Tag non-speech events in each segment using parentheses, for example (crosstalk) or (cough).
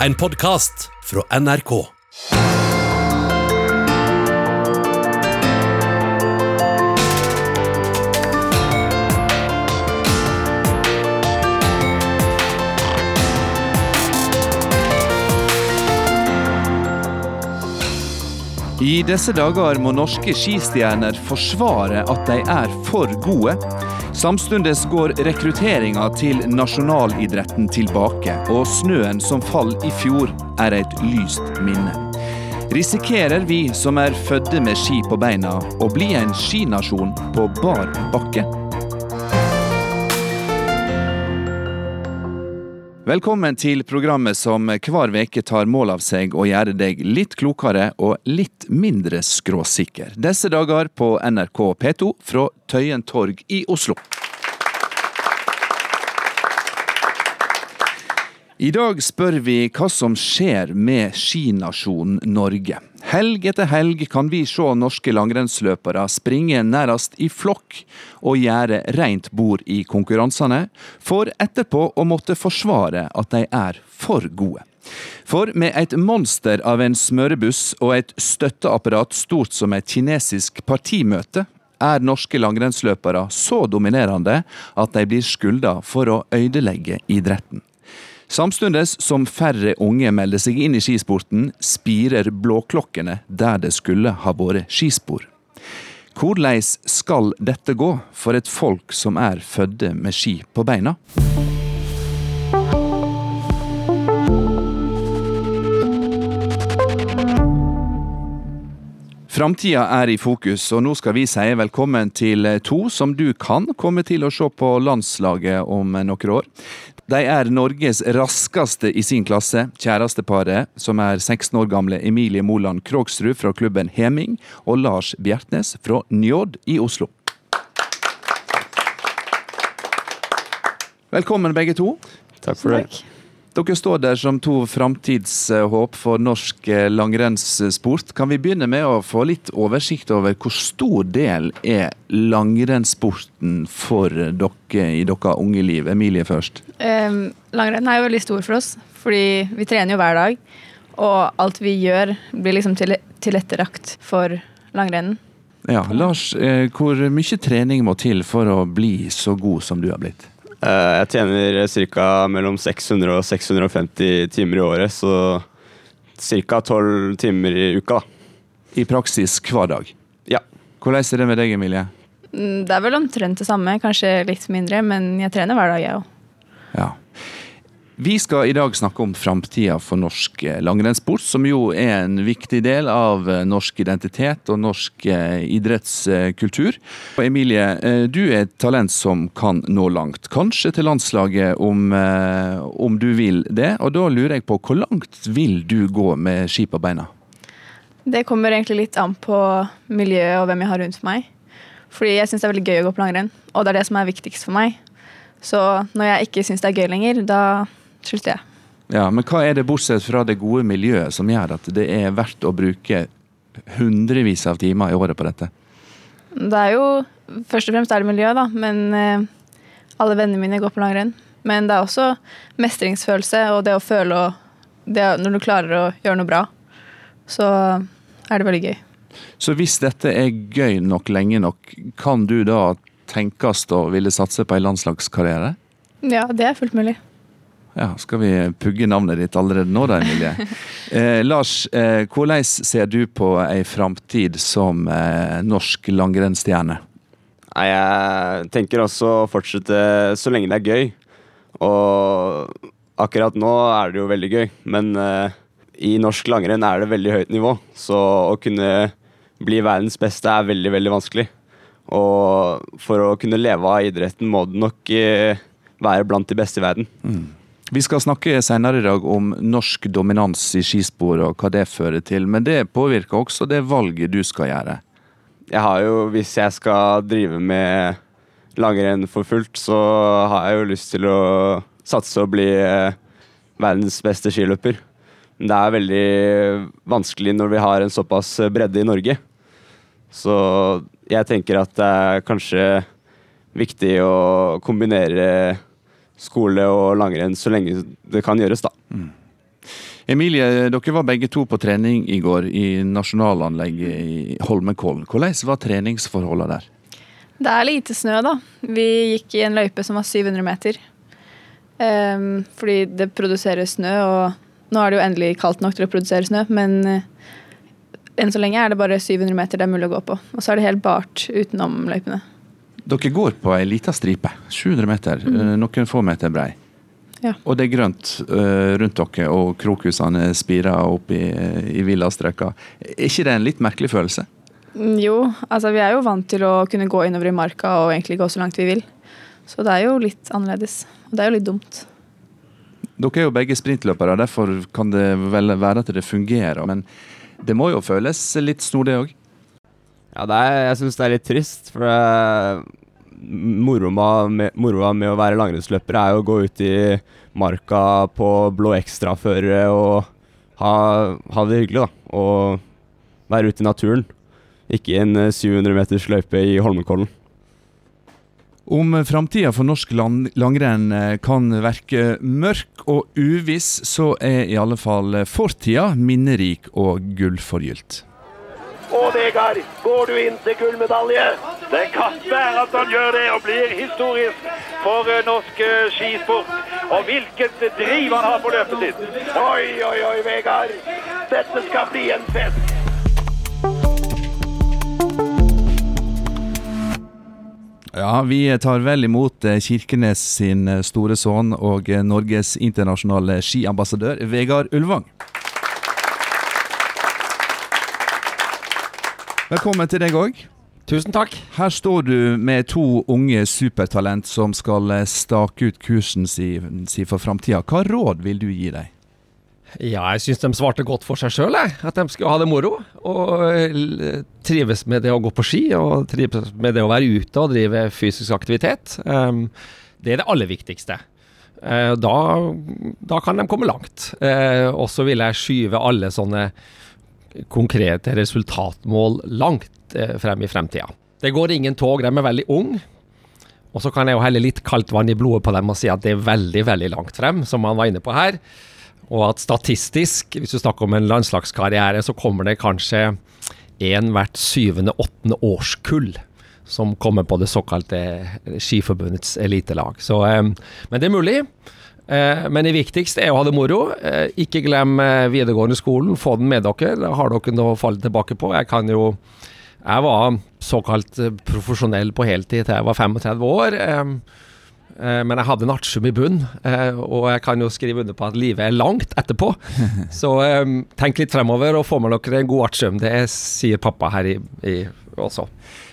En podkast fra NRK. I disse dager må norske skistjerner forsvare at de er for gode. Samtidig går rekrutteringa til nasjonalidretten tilbake, og snøen som falt i fjor er et lyst minne. Risikerer vi som er fødte med ski på beina, å bli en skinasjon på bar bakke? Velkommen til programmet som hver veke tar mål av seg å gjøre deg litt klokere og litt mindre skråsikker. Disse dager på NRK P2 fra Tøyen torg i Oslo. I dag spør vi hva som skjer med skinasjonen Norge. Helg etter helg kan vi se norske langrennsløpere springe nærmest i flokk og gjøre rent bord i konkurransene, for etterpå å måtte forsvare at de er for gode. For med et monster av en smørebuss og et støtteapparat stort som et kinesisk partimøte, er norske langrennsløpere så dominerende at de blir skylda for å ødelegge idretten. Samtidig som færre unge melder seg inn i skisporten, spirer blåklokkene der det skulle ha vært skispor. Hvordan skal dette gå for et folk som er fødde med ski på beina? Framtida er i fokus, og nå skal vi si velkommen til to som du kan komme til å se på landslaget om noen år. De er Norges raskeste i sin klasse, kjæresteparet, som er 16 år gamle Emilie Moland Krogsrud fra klubben Heming og Lars Bjertnæs fra Njåd i Oslo. Velkommen begge to. Takk for det. Dere står der som to framtidshåp for norsk langrennssport. Kan vi begynne med å få litt oversikt over hvor stor del er langrennssporten for dere i deres unge liv? Emilie først. Um, langrenn er jo veldig stor for oss, fordi vi trener jo hver dag. Og alt vi gjør, blir liksom til, tilrettelagt for langrennen. Ja, Lars, eh, hvor mye trening må til for å bli så god som du har blitt? Uh, jeg tjener ca. mellom 600 og 650 timer i året, så ca. 12 timer i uka. da. I praksis hver dag? Ja. Hvordan er det med deg, Emilie? Mm, Det er vel omtrent det samme, kanskje litt mindre, men jeg trener hver dag, jeg òg. Ja. Vi skal i dag snakke om framtida for norsk eh, langrennssport, som jo er en viktig del av eh, norsk identitet og norsk eh, idrettskultur. Emilie, du er et talent som kan nå langt. Kanskje til landslaget om, om du vil det. Og da lurer jeg på, hvor langt vil du gå med ski på beina? Det kommer egentlig litt an på miljøet og hvem jeg har rundt meg. Fordi jeg syns det er veldig gøy å gå på langrenn, og det er det som er viktigst for meg. Så når jeg ikke syns det er gøy lenger, da slutter jeg. Ja, Men hva er det bortsett fra det gode miljøet som gjør at det er verdt å bruke hundrevis av timer i året på dette? Det er jo Først og fremst er det miljøet, da, men eh, alle vennene mine går på langrenn. Men det er også mestringsfølelse og det å føle og det, Når du klarer å gjøre noe bra, så er det veldig gøy. Så hvis dette er gøy nok lenge nok, kan du da tenkes å ville satse på en landslagskarriere? Ja, det er fullt mulig. Ja, Skal vi pugge navnet ditt allerede nå da, Emilie? (laughs) Eh, Lars, eh, hvordan ser du på ei framtid som eh, norsk langrennsstjerne? Jeg tenker også å fortsette så lenge det er gøy. Og akkurat nå er det jo veldig gøy, men eh, i norsk langrenn er det veldig høyt nivå. Så å kunne bli verdens beste er veldig, veldig vanskelig. Og for å kunne leve av idretten må du nok eh, være blant de beste i verden. Mm. Vi skal snakke senere i dag om norsk dominans i skispor og hva det fører til, men det påvirker også det valget du skal gjøre. Jeg har jo, Hvis jeg skal drive med langrenn for fullt, så har jeg jo lyst til å satse og bli eh, verdens beste skiløper. Men det er veldig vanskelig når vi har en såpass bredde i Norge. Så jeg tenker at det er kanskje viktig å kombinere skole og langrenn så lenge det kan gjøres, da. Mm. Emilie, dere var begge to på trening i går i nasjonalanlegget i Holmenkollen. Hvordan var treningsforholdene der? Det er lite snø, da. Vi gikk i en løype som var 700 meter. Um, fordi det produserer snø, og nå er det jo endelig kaldt nok til å produsere snø, men eh, enn så lenge er det bare 700 meter det er mulig å gå på. Og så er det helt bart utenom løypene. Dere går på ei lita stripe, 700 meter, mm. noen få meter brei. Ja. Og det er grønt uh, rundt dere, og krokusene spirer opp i, i villastrøka. Er ikke det en litt merkelig følelse? Mm, Jo, altså vi er jo vant til å kunne gå innover i marka og egentlig gå så langt vi vil. Så det er jo litt annerledes. Og det er jo litt dumt. Dere er jo begge sprintløpere, derfor kan det vel være at det fungerer. Men det må jo føles litt snodig òg? Ja, er, jeg syns det er litt trist, for det, moroa med, moroa med å være langrennsløper er jo å gå ut i marka på blå ekstraføre og ha, ha det hyggelig, da. Og være ute i naturen. Ikke en eh, 700 meters løype i Holmenkollen. Om framtida for norsk lang langrenn eh, kan verke mørk og uviss, så er i alle fall fortida minnerik og gullforgylt. Og Vegard, går du inn til gullmedalje? Det kan være at han gjør det og blir historisk for eh, norsk eh, skisport. Og hvilket driv han har på løpet sitt. Oi, oi, oi, Vegard. Dette skal bli en fest. Ja, vi tar vel imot eh, Kirkenes sin store sønn og Norges internasjonale skiambassadør, Vegard Ulvang. Velkommen til deg òg. Tusen takk. Her står du med to unge supertalent som skal eh, stake ut kursen sin si for framtida. Hva råd vil du gi dem? Ja, jeg syns de svarte godt for seg sjøl, at de skulle ha det moro. Og trives med det å gå på ski, og trives med det å være ute og drive fysisk aktivitet. Um, det er det aller viktigste. Eh, da, da kan de komme langt. Eh, og så vil jeg skyve alle sånne konkrete resultatmål langt eh, frem i fremtida. Det går ingen tog, de er veldig unge. Og så kan jeg jo helle litt kaldt vann i blodet på dem og si at det er veldig, veldig langt frem, som han var inne på her. Og at statistisk, hvis du snakker om en landslagskarriere, så kommer det kanskje én hvert syvende-åttende årskull som kommer på det såkalte Skiforbundets elitelag. Så, eh, men det er mulig. Eh, men det viktigste er å ha det moro. Eh, ikke glem eh, videregående skolen, få den med dere. Da har dere noe å falle tilbake på. Jeg kan jo Jeg var såkalt profesjonell på heltid til jeg var 35 år. Men jeg hadde en artium i bunn, eh, og jeg kan jo skrive under på at livet er langt etterpå. (laughs) Så tenk litt fremover og få med dere en god artsum. Det sier pappa her i, i også.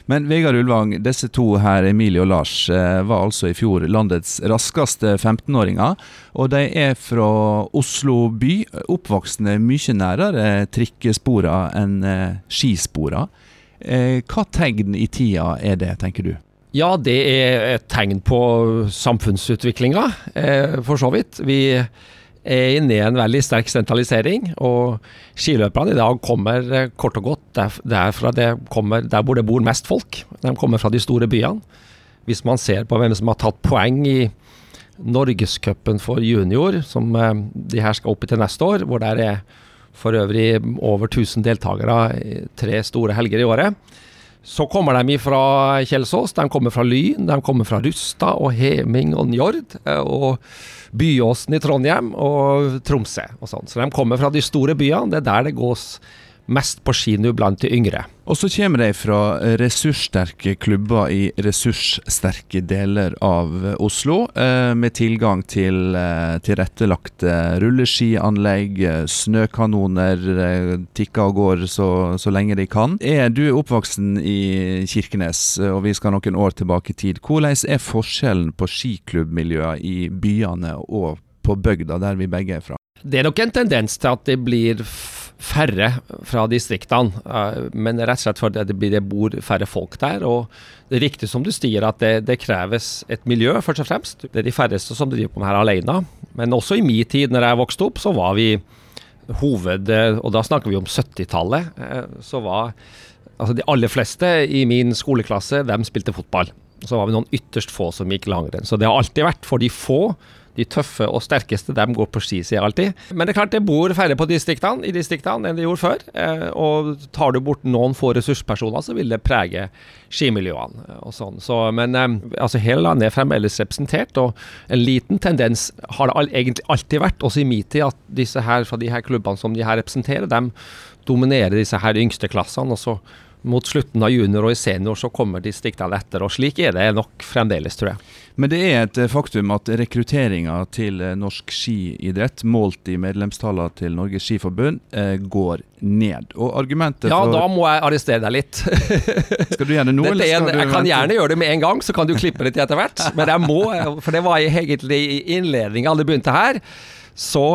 Men Vegard Ulvang, disse to her, Emilie og Lars, eh, var altså i fjor landets raskeste 15-åringer. Og de er fra Oslo by, oppvoksende mye nærere trikkesporene enn eh, skisporene. Eh, Hva tegn i tida er det, tenker du? Ja, det er et tegn på samfunnsutviklinga, for så vidt. Vi inne i en veldig sterk sentralisering, og skiløperne i dag kommer eh, kort og godt der, derfra det kommer, der hvor det bor mest folk. De kommer fra de store byene. Hvis man ser på hvem som har tatt poeng i Norgescupen for junior, som eh, de her skal opp i til neste år, hvor det er for øvrig over 1000 deltakere tre store helger i året. Så kommer de fra Kjelsås, de kommer fra Lyn, de kommer fra Rustad og Heming og Njord. eh, Og Byåsen i Trondheim og Tromsø og sånn. Så de kommer fra de store byene. Det er der det gås mest på ski nå blant de yngre. Og så kommer de fra ressurssterke klubber i ressurssterke deler av Oslo, eh, med tilgang til eh, tilrettelagte rulleskianlegg, eh, snøkanoner, tikker og går så, så lenge de kan. Er du oppvoksen i Kirkenes, og vi skal noen år tilbake i tid, hvordan er forskjellen på skiklubbmiljøene i byene og på bygda, der vi begge er fra? Det er nok en tendens til at det blir færre fra distriktene, eh, men rett og slett fordi det, det bor færre folk der. og Det er riktig som du sier at det, det kreves et miljø, først og fremst. Det er de færreste som driver på med her alene. Men også i min tid, når jeg vokste opp, så var vi hoved... Og da snakker vi om 70-tallet. eh, Så var altså de aller fleste i min skoleklasse, de spilte fotball. Så var vi noen ytterst få som gikk langrenn. Så det har alltid vært for de få de tøffe og sterkeste de går på ski, sier jeg alltid. Men det er klart det bor færre på distriktene, i distriktene enn det gjorde før. Eh, og tar du bort noen få ressurspersoner, så vil det prege skimiljøene. eh, og sånn. Så, men eh, altså, hele landet er fremdeles representert, og en liten tendens har det egentlig alltid vært, også i min tid, at disse her fra de her klubbene som de her representerer, de dominerer disse her yngste klassene. og så mot slutten av junior og i senior så kommer distriktene etter, og slik er det nok fremdeles, tror jeg. Men det er et eh, faktum at rekrutteringa til eh, norsk skiidrett, målt i medlemstallene til Norges Skiforbund, eh, går ned. Og argumentet Ja, for da må jeg arrestere deg litt. (laughs) Skal du gjøre det nå, en, jeg kan vente? gjerne gjøre det med en gang, så kan du klippe til etter hvert. Men jeg må, for det var egentlig i innledninga det begynte her. Så,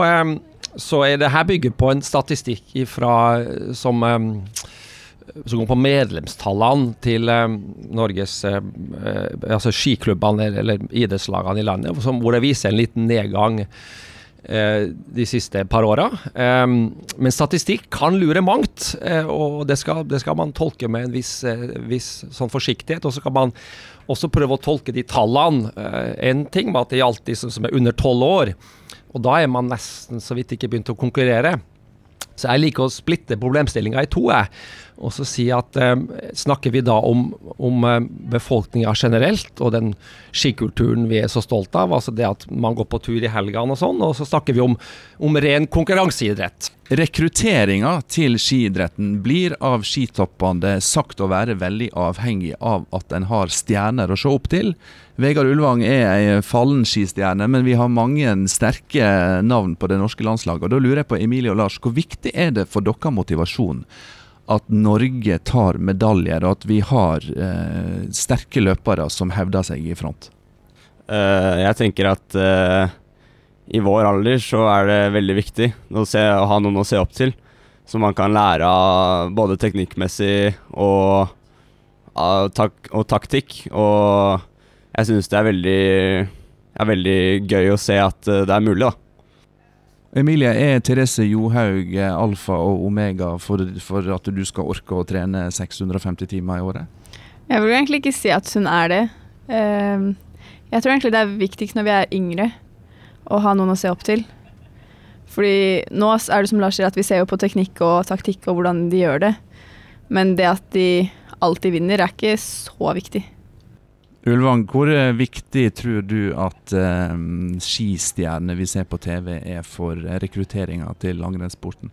så er det her bygget på en statistikk ifra, som, som går på medlemstallene til eh, Norges em, eh, altså skiklubbene eller, idrettslagene i landet, som, hvor det viser en liten nedgang eh, de siste par åra. Em, men statistikk kan lure mangt, eh, og det skal, det skal man tolke med en viss, eh, viss sånn forsiktighet. Og så kan man også prøve å tolke de tallene. Eh, en ting med at det gjaldt de som som er under tolv år, og da er man nesten så vidt ikke begynt å konkurrere. Så jeg liker å splitte problemstillinga i to. Jeg. Og så si at eh, Snakker vi da om, om eh, befolkninga generelt og den skikulturen vi er så stolt av, altså det at man går på tur i helgene og sånn, og så snakker vi om, om ren konkurranseidrett. Rekrutteringa til skiidretten blir av skitoppene sagt å være veldig avhengig av at en har stjerner å se opp til. Vegard Ulvang er ei fallen skistjerne, men vi har mange sterke navn på det norske landslaget. Og Da lurer jeg på Emilie og Lars, hvor viktig er det for dere motivasjon at Norge tar medaljer, og at vi har eh, sterke løpere som hevder seg i front? Uh, jeg tenker at uh, i vår alder så er det veldig viktig å, se, å ha noen å se opp til. Som man kan lære av både teknikkmessig og, av tak og taktikk. Og jeg syns det er veldig, er veldig gøy å se at eh, det er mulig, da. Emilie, er Therese Johaug eh, alfa og omega for, for at du skal orke å trene 650 timer i året? Jeg vil egentlig ikke si at hun er det. Ehm, Jeg tror egentlig det er viktigst når vi er yngre, å ha noen å se opp til. Fordi nå er det som Lars sier, at vi ser jo på teknikk og taktikk og hvordan de gjør det. Men det at de alltid vinner, er ikke så viktig. Ulvang, hvor eh, viktig tror du at eh, skistjernene vi ser på TV er for rekrutteringa til langrennssporten?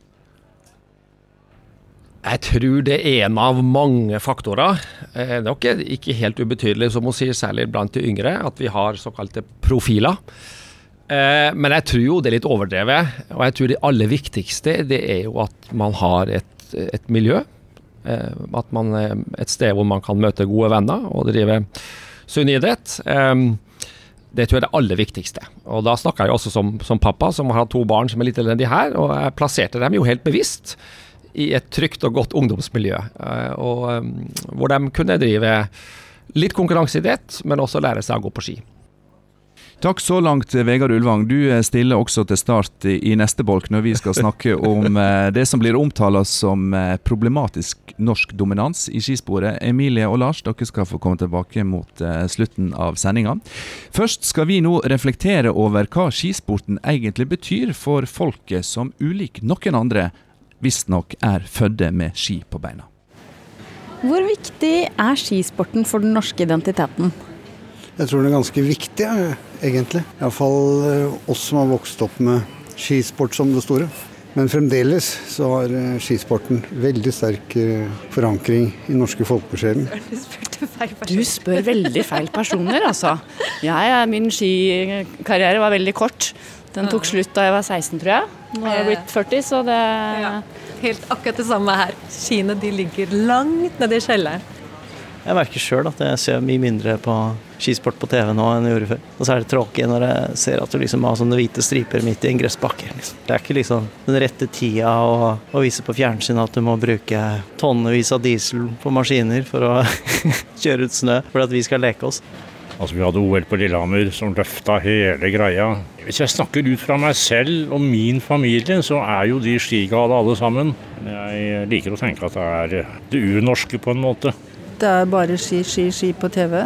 Jeg tror det er en av mange faktorer. Eh, Det er nok ikke helt ubetydelig, som hun sier, særlig blant de yngre, at vi har såkalte profiler. Eh, Men jeg tror jo det er litt overdrevet. Og jeg tror det aller viktigste det er jo at man har et, et miljø. Eh, At man er et sted hvor man kan møte gode venner og drive sunn idrett. Um, Det tror jeg er det aller viktigste. Og da snakker jeg også som, som pappa, som har to barn som er litt elendige her, og jeg plasserte dem jo helt bevisst i et trygt og godt ungdomsmiljø, eh, og, hvor de kunne drive litt konkurranseidrett, men også lære seg å gå på ski. Takk så langt, Vegard Ulvang. Du eh, stiller også til start i neste bolk når vi skal snakke (laughs) om eh, det som blir omtalt som eh, problematisk norsk dominans i skisporet. Emilie og Lars, dere skal få komme tilbake mot slutten av sendinga. Først skal vi nå reflektere over hva skisporten egentlig betyr for folket som ulik noen andre visstnok er fødde med ski på beina. Hvor viktig er skisporten for den norske identiteten? Jeg tror den er ganske viktig, ja, egentlig. Iallfall eh, oss som har vokst opp med skisport som det store. Men fremdeles så har eh, skisporten veldig sterk eh, forankring i norske folkesjelen. Du spør veldig feil personer, altså. Jeg, min skikarriere var veldig kort. Den tok slutt da jeg var 16, tror jeg. Nå har jeg blitt 40, så det Helt akkurat det samme her. Skiene de ligger langt nede i kjelleren. Jeg merker sjøl at jeg ser mye mindre på skisport på TV nå enn jeg gjorde før. Og så er det tråkig når jeg ser at du liksom har sånne hvite striper midt i en gressbakke. Liksom. Det er ikke liksom den rette tida å, å vise på fjernsyn at du må bruke tonnevis av diesel på maskiner for å (laughs) kjøre ut snø for at vi skal leke oss. Altså, Vi hadde OL på Lillehammer som løfta hele greia. Hvis jeg snakker ut fra meg selv og min familie, så er jo de skigale alle sammen. Jeg liker å tenke at det er det urnorske på en måte. Det er bare ski, ski, ski på TV.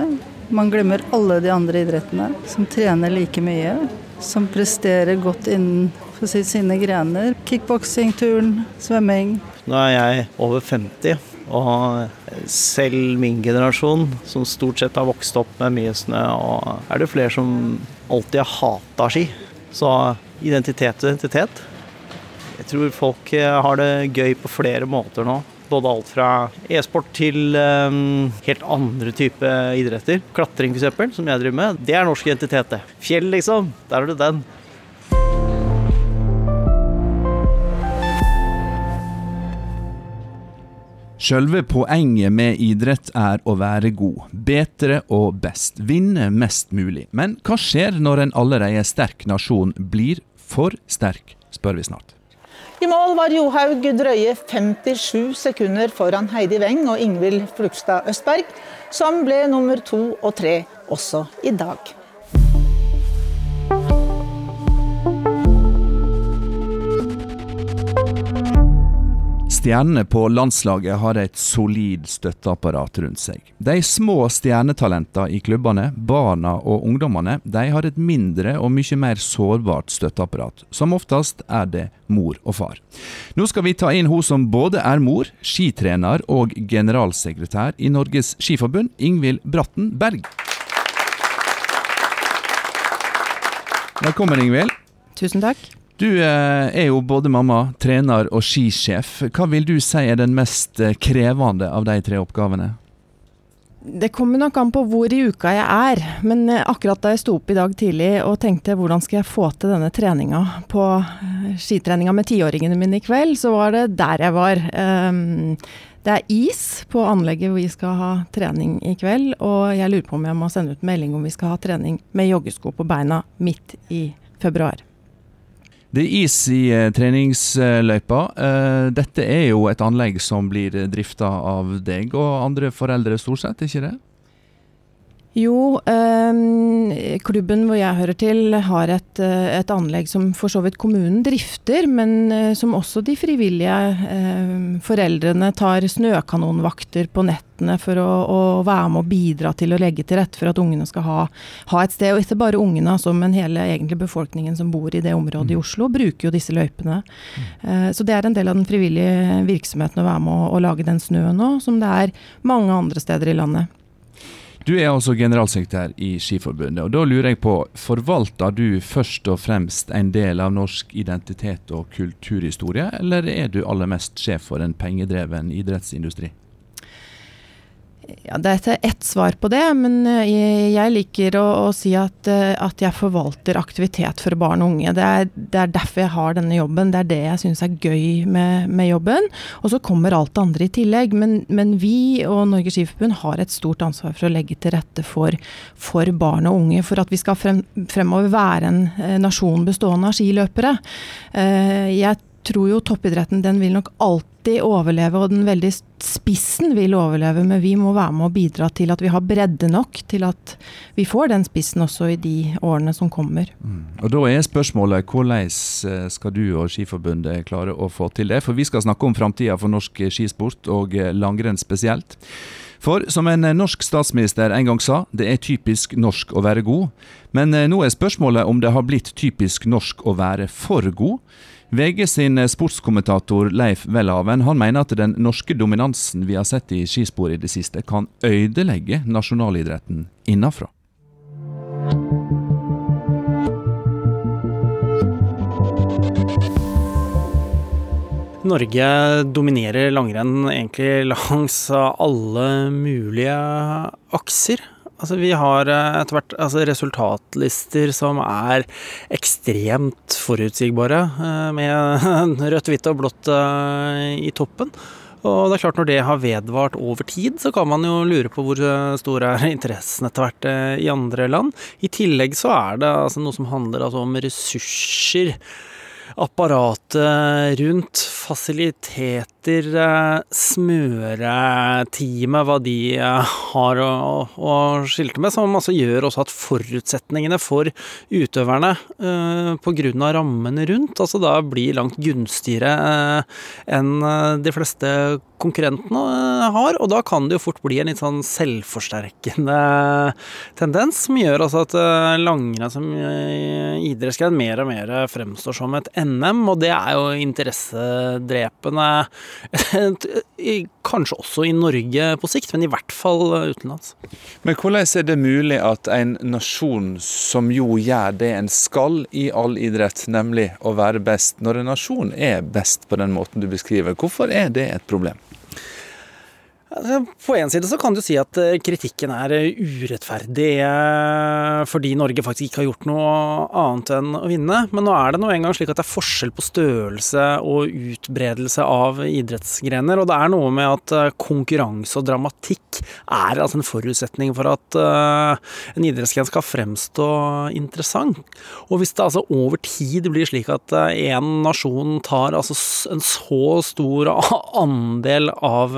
Man glemmer alle de andre idrettene som trener like mye. som presterer godt innen sine grener. Kickboksing, turn, svømming. Nå er jeg over 50, og selv min generasjon, som stort sett har vokst opp med mye snø, er det flere som alltid har hata ski. Så identitet og identitet. Jeg tror folk har det gøy på flere måter nå. Både alt fra e-sport til um, helt andre type idretter. Klatring f.eks., som jeg driver med. Det er norsk identitet, det. Fjell, liksom. Der har du den. Sjølve poenget med idrett er å være god, bedre og best, vinne mest mulig. Men hva skjer når en allerede sterk nasjon blir for sterk, spør vi snart. I mål var Johaug drøye 57 sekunder foran Heidi Weng og Ingvild Flugstad Østberg, som ble nummer to og tre også i dag. Stjernene på landslaget har et solid støtteapparat rundt seg. De små stjernetalentene i klubbene, barna og ungdommene, de har et mindre og mye mer sårbart støtteapparat. Som oftest er det mor og far. Nå skal vi ta inn hun som både er mor, skitrener og generalsekretær i Norges Skiforbund, Ingvild Bratten Berg. Velkommen, Ingvild. Tusen takk. Du eh, er jo både mamma, trener og skisjef. Hva vil du si er den mest eh, krevende av de tre oppgavene? Det kommer nok an på hvor i uka jeg er, men eh, akkurat da jeg sto opp i dag tidlig og tenkte hvordan skal jeg få til denne treninga på skitreninga med tiåringene mine i kveld, så var det der jeg var. Ehm, det er is på anlegget hvor vi skal ha trening i kveld, og jeg lurer på om jeg må sende ut melding om vi skal ha trening med joggesko på beina midt i februar. Det er is i eh, treningsløypa. Eh, dette er jo et anlegg som blir drifta av deg og andre foreldre, stort sett, ikke det? Jo, eh, klubben hvor jeg hører til har et, eh, et, anlegg som for så vidt kommunen drifter, men eh, som også de frivillige eh, foreldrene tar snøkanonvakter på nettene for å, å, være med og bidra til å legge til rette for at ungene skal ha, ha et sted. Og ikke bare ungene, altså, men hele egentlig befolkningen som bor i det området i mm. Oslo, bruker jo disse løypene. Mm. så det er en del av den frivillige virksomheten å være med å, og lage den snøen nå, som det er mange andre steder i landet. Du er altså generalsekretær i Skiforbundet, og da lurer jeg på, forvalter du først og fremst en del av norsk identitet og kulturhistorie, eller er du aller mest sjef for en pengedreven idrettsindustri? Ja, det er ett svar på det, men eh, jeg liker å, å si at, eh, at, jeg forvalter aktivitet for barn og unge. Det er, det er, derfor jeg har denne jobben. Det er det jeg syns er gøy med, med, jobben. Og så kommer alt det andre i tillegg. Men, men vi og Norges Skiforbund har et stort ansvar for å legge til rette for, for barn og unge. For at vi skal frem, fremover være en eh, nasjon bestående av skiløpere. Jeg tror jo toppidretten den vil nok alltid overleve, og den veldig spissen vil overleve. Men vi må være med og bidra til at vi har bredde nok til at vi får den spissen også i de årene som kommer. Mm. Og Da er spørsmålet hvordan eh, skal du og Skiforbundet klare å få til det? For vi skal snakke om framtida for norsk skisport, og eh, langrenn spesielt. For som en eh, norsk statsminister en gang sa, det er typisk norsk å være god. Men nå er spørsmålet om det har blitt typisk norsk å være for god. VG sin sportskommentator Leif Welhaven mener at den norske dominansen vi har sett i skispor i det siste, kan ødelegge nasjonalidretten innafra. Norge dominerer langrenn egentlig langs alle mulige akser. Altså, vi har eh, etter hvert altså, resultatlister som er ekstremt forutsigbare, eh, med (laughs) rødt, hvitt og blått eh, i toppen. Og det er klart Når det har vedvart over tid, så kan man jo lure på hvor stor er (laughs) interessen etter hvert i andre land. I tillegg så er det altså noe som handler altså om ressurser. Apparatet rundt fasiliteter, eh, smøreteamet, hva de eh, har å, å skilte med, som altså gjør også at forutsetningene for utøverne eh, pga. rammene rundt, altså da blir langt gunstigere enn de fleste konkurrentene eh, har, og da kan det jo fort bli en litt sånn selvforsterkende (laughs) tendens, som gjør altså at eh, langrenn som eh, idrettsgren mer og mer fremstår som et NM, og det er jo interessedrepende (laughs) kanskje også i Norge på sikt, men i hvert fall utenlands. Men hvordan er det mulig at en nasjon som jo gjør det en skal i all idrett, nemlig å være best, når en nasjon er best på den måten du beskriver, hvorfor er det et problem? Altså, på en side så kan du si at eh, kritikken er eh, urettferdig eh, fordi Norge faktisk ikke har gjort noe annet enn å vinne. Men nå er det nå engang slik at det er forskjell på størrelse og utbredelse av idrettsgrener. Og det er noe med at konkurranse og dramatikk er altså en forutsetning for at en idrettsgren skal fremstå interessant. Og hvis det altså over tid blir slik at en nasjon tar altså en så stor andel av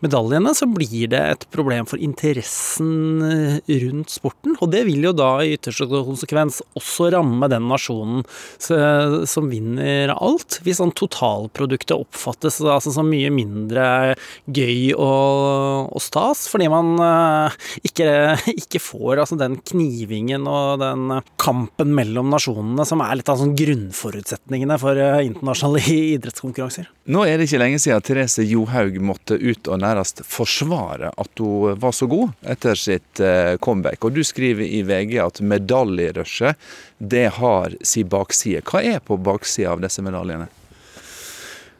medaljene medaljene, så blir det et problem for interessen eh, rundt sporten. Og det vil jo da i ytterste konsekvens også ramme den nasjonen som vinner alt. Hvis sånn totalproduktet oppfattes altså som mye mindre gøy og, og stas, fordi man eh, ikke, ikke får altså den knivingen og den kampen mellom nasjonene som er litt av sånn grunnforutsetningene for eh, internasjonale (laughs) idrettskonkurranser. Nå er det ikke lenge siden Therese Johaug måtte ut og nærmest nærmest forsvare at hun var så god etter sitt eh, comeback. Og du skriver i VG at medaljerushet, det har sin bakside. Hva er på baksida av disse medaljene?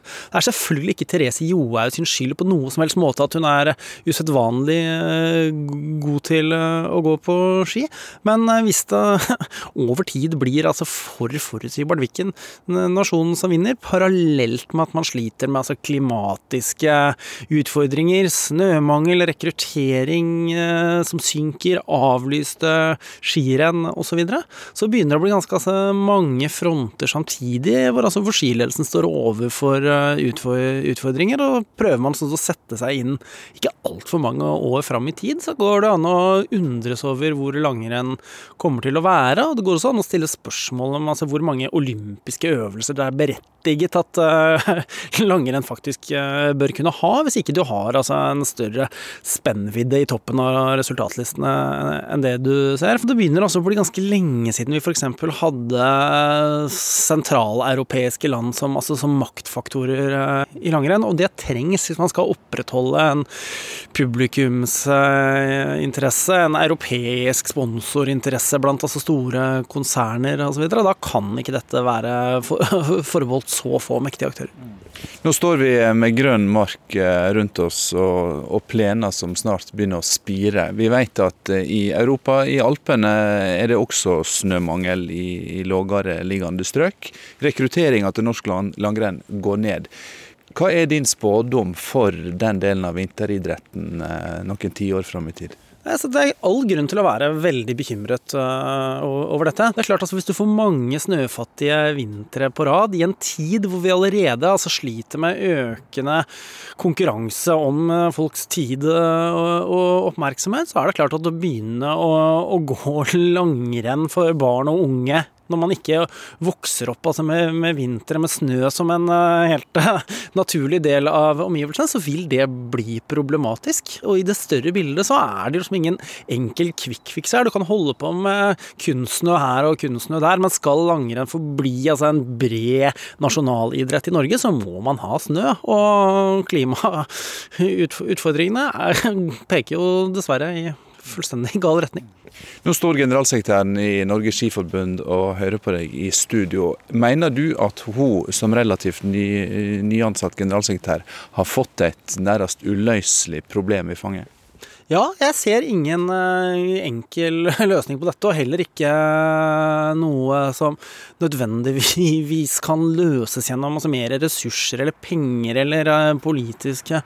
Det er selvfølgelig ikke Therese Johaug sin skyld på noe som helst måte at hun er usedvanlig eh, god til eh, å gå på ski, men eh, hvis det (laughs) over tid blir altså for forutsigbart hvilken nasjon som vinner, parallelt med at man sliter med altså klimatiske utfordringer, snømangel, rekruttering som synker, avlyste skirenn osv., så, videre, så begynner det å bli ganske altså, mange fronter samtidig, hvor altså skiledelsen står overfor utfordringer, og prøver man sånn å sette seg inn ikke altfor mange år fram i tid, så går det an å undres over hvor langrenn kommer til å være. Og det går også an å stille spørsmål om altså, hvor mange olympiske øvelser det er berettiget at uh, (laughs) langrenn faktisk uh, bør kunne ha, hvis ikke du har altså, en større spennvidde i toppen av resultatlistene enn det du ser. For det begynner altså å bli ganske lenge siden vi f.eks. hadde sentraleuropeiske land som, altså, som maktfaktorer Eh, i langrenn, og det trengs hvis man skal opprettholde en publikumsinteresse, en europeisk sponsorinteresse blant altså store konserner osv. Da kan ikke dette være (laughs) forbeholdt så få mektige aktører. Nå står vi med grønn mark eh, rundt oss og, og plener som snart begynner å spire. Vi vet at eh, i Europa, i Alpene, er det også snømangel i, i lågere liggende strøk. Rekrutteringa til norsk langrenn går ned. Hva er din spådom for den delen av vinteridretten eh, noen tiår fram i tid? Det er all grunn til å være veldig bekymret eh, over dette. Det er klart altså Hvis du får mange snøfattige vintre på rad i en tid hvor vi allerede altså, sliter med økende konkurranse om eh, folks tid og oppmerksomhet, så er det klart at å begynne å, å gå (laughs) langrenn for barn og unge når man ikke vokser opp altså med, med vintre med snø som en uh, helt uh, naturlig del av omgivelsene, så vil det bli problematisk. Og i det større bildet så er det liksom ingen enkel kvikkfiks her. Du kan holde på med kunstsnø her og kunstsnø der, men skal langrenn forbli altså en bred nasjonalidrett i Norge, så må man ha snø. Og klimautfordringene (laughs) peker jo dessverre i fullstendig gal retning. Nå står generalsekretæren i Norges Skiforbund og hører på deg i studio. Mener du at hun som relativt ny, nyansatt generalsekretær har fått et nærmest uløselig problem i fanget? Ja, jeg ser ingen eh, enkel (laughs) løsning på dette, og heller ikke eh, noe som nødvendigvis kan løses gjennom altså mer ressurser eller penger eller eh, politiske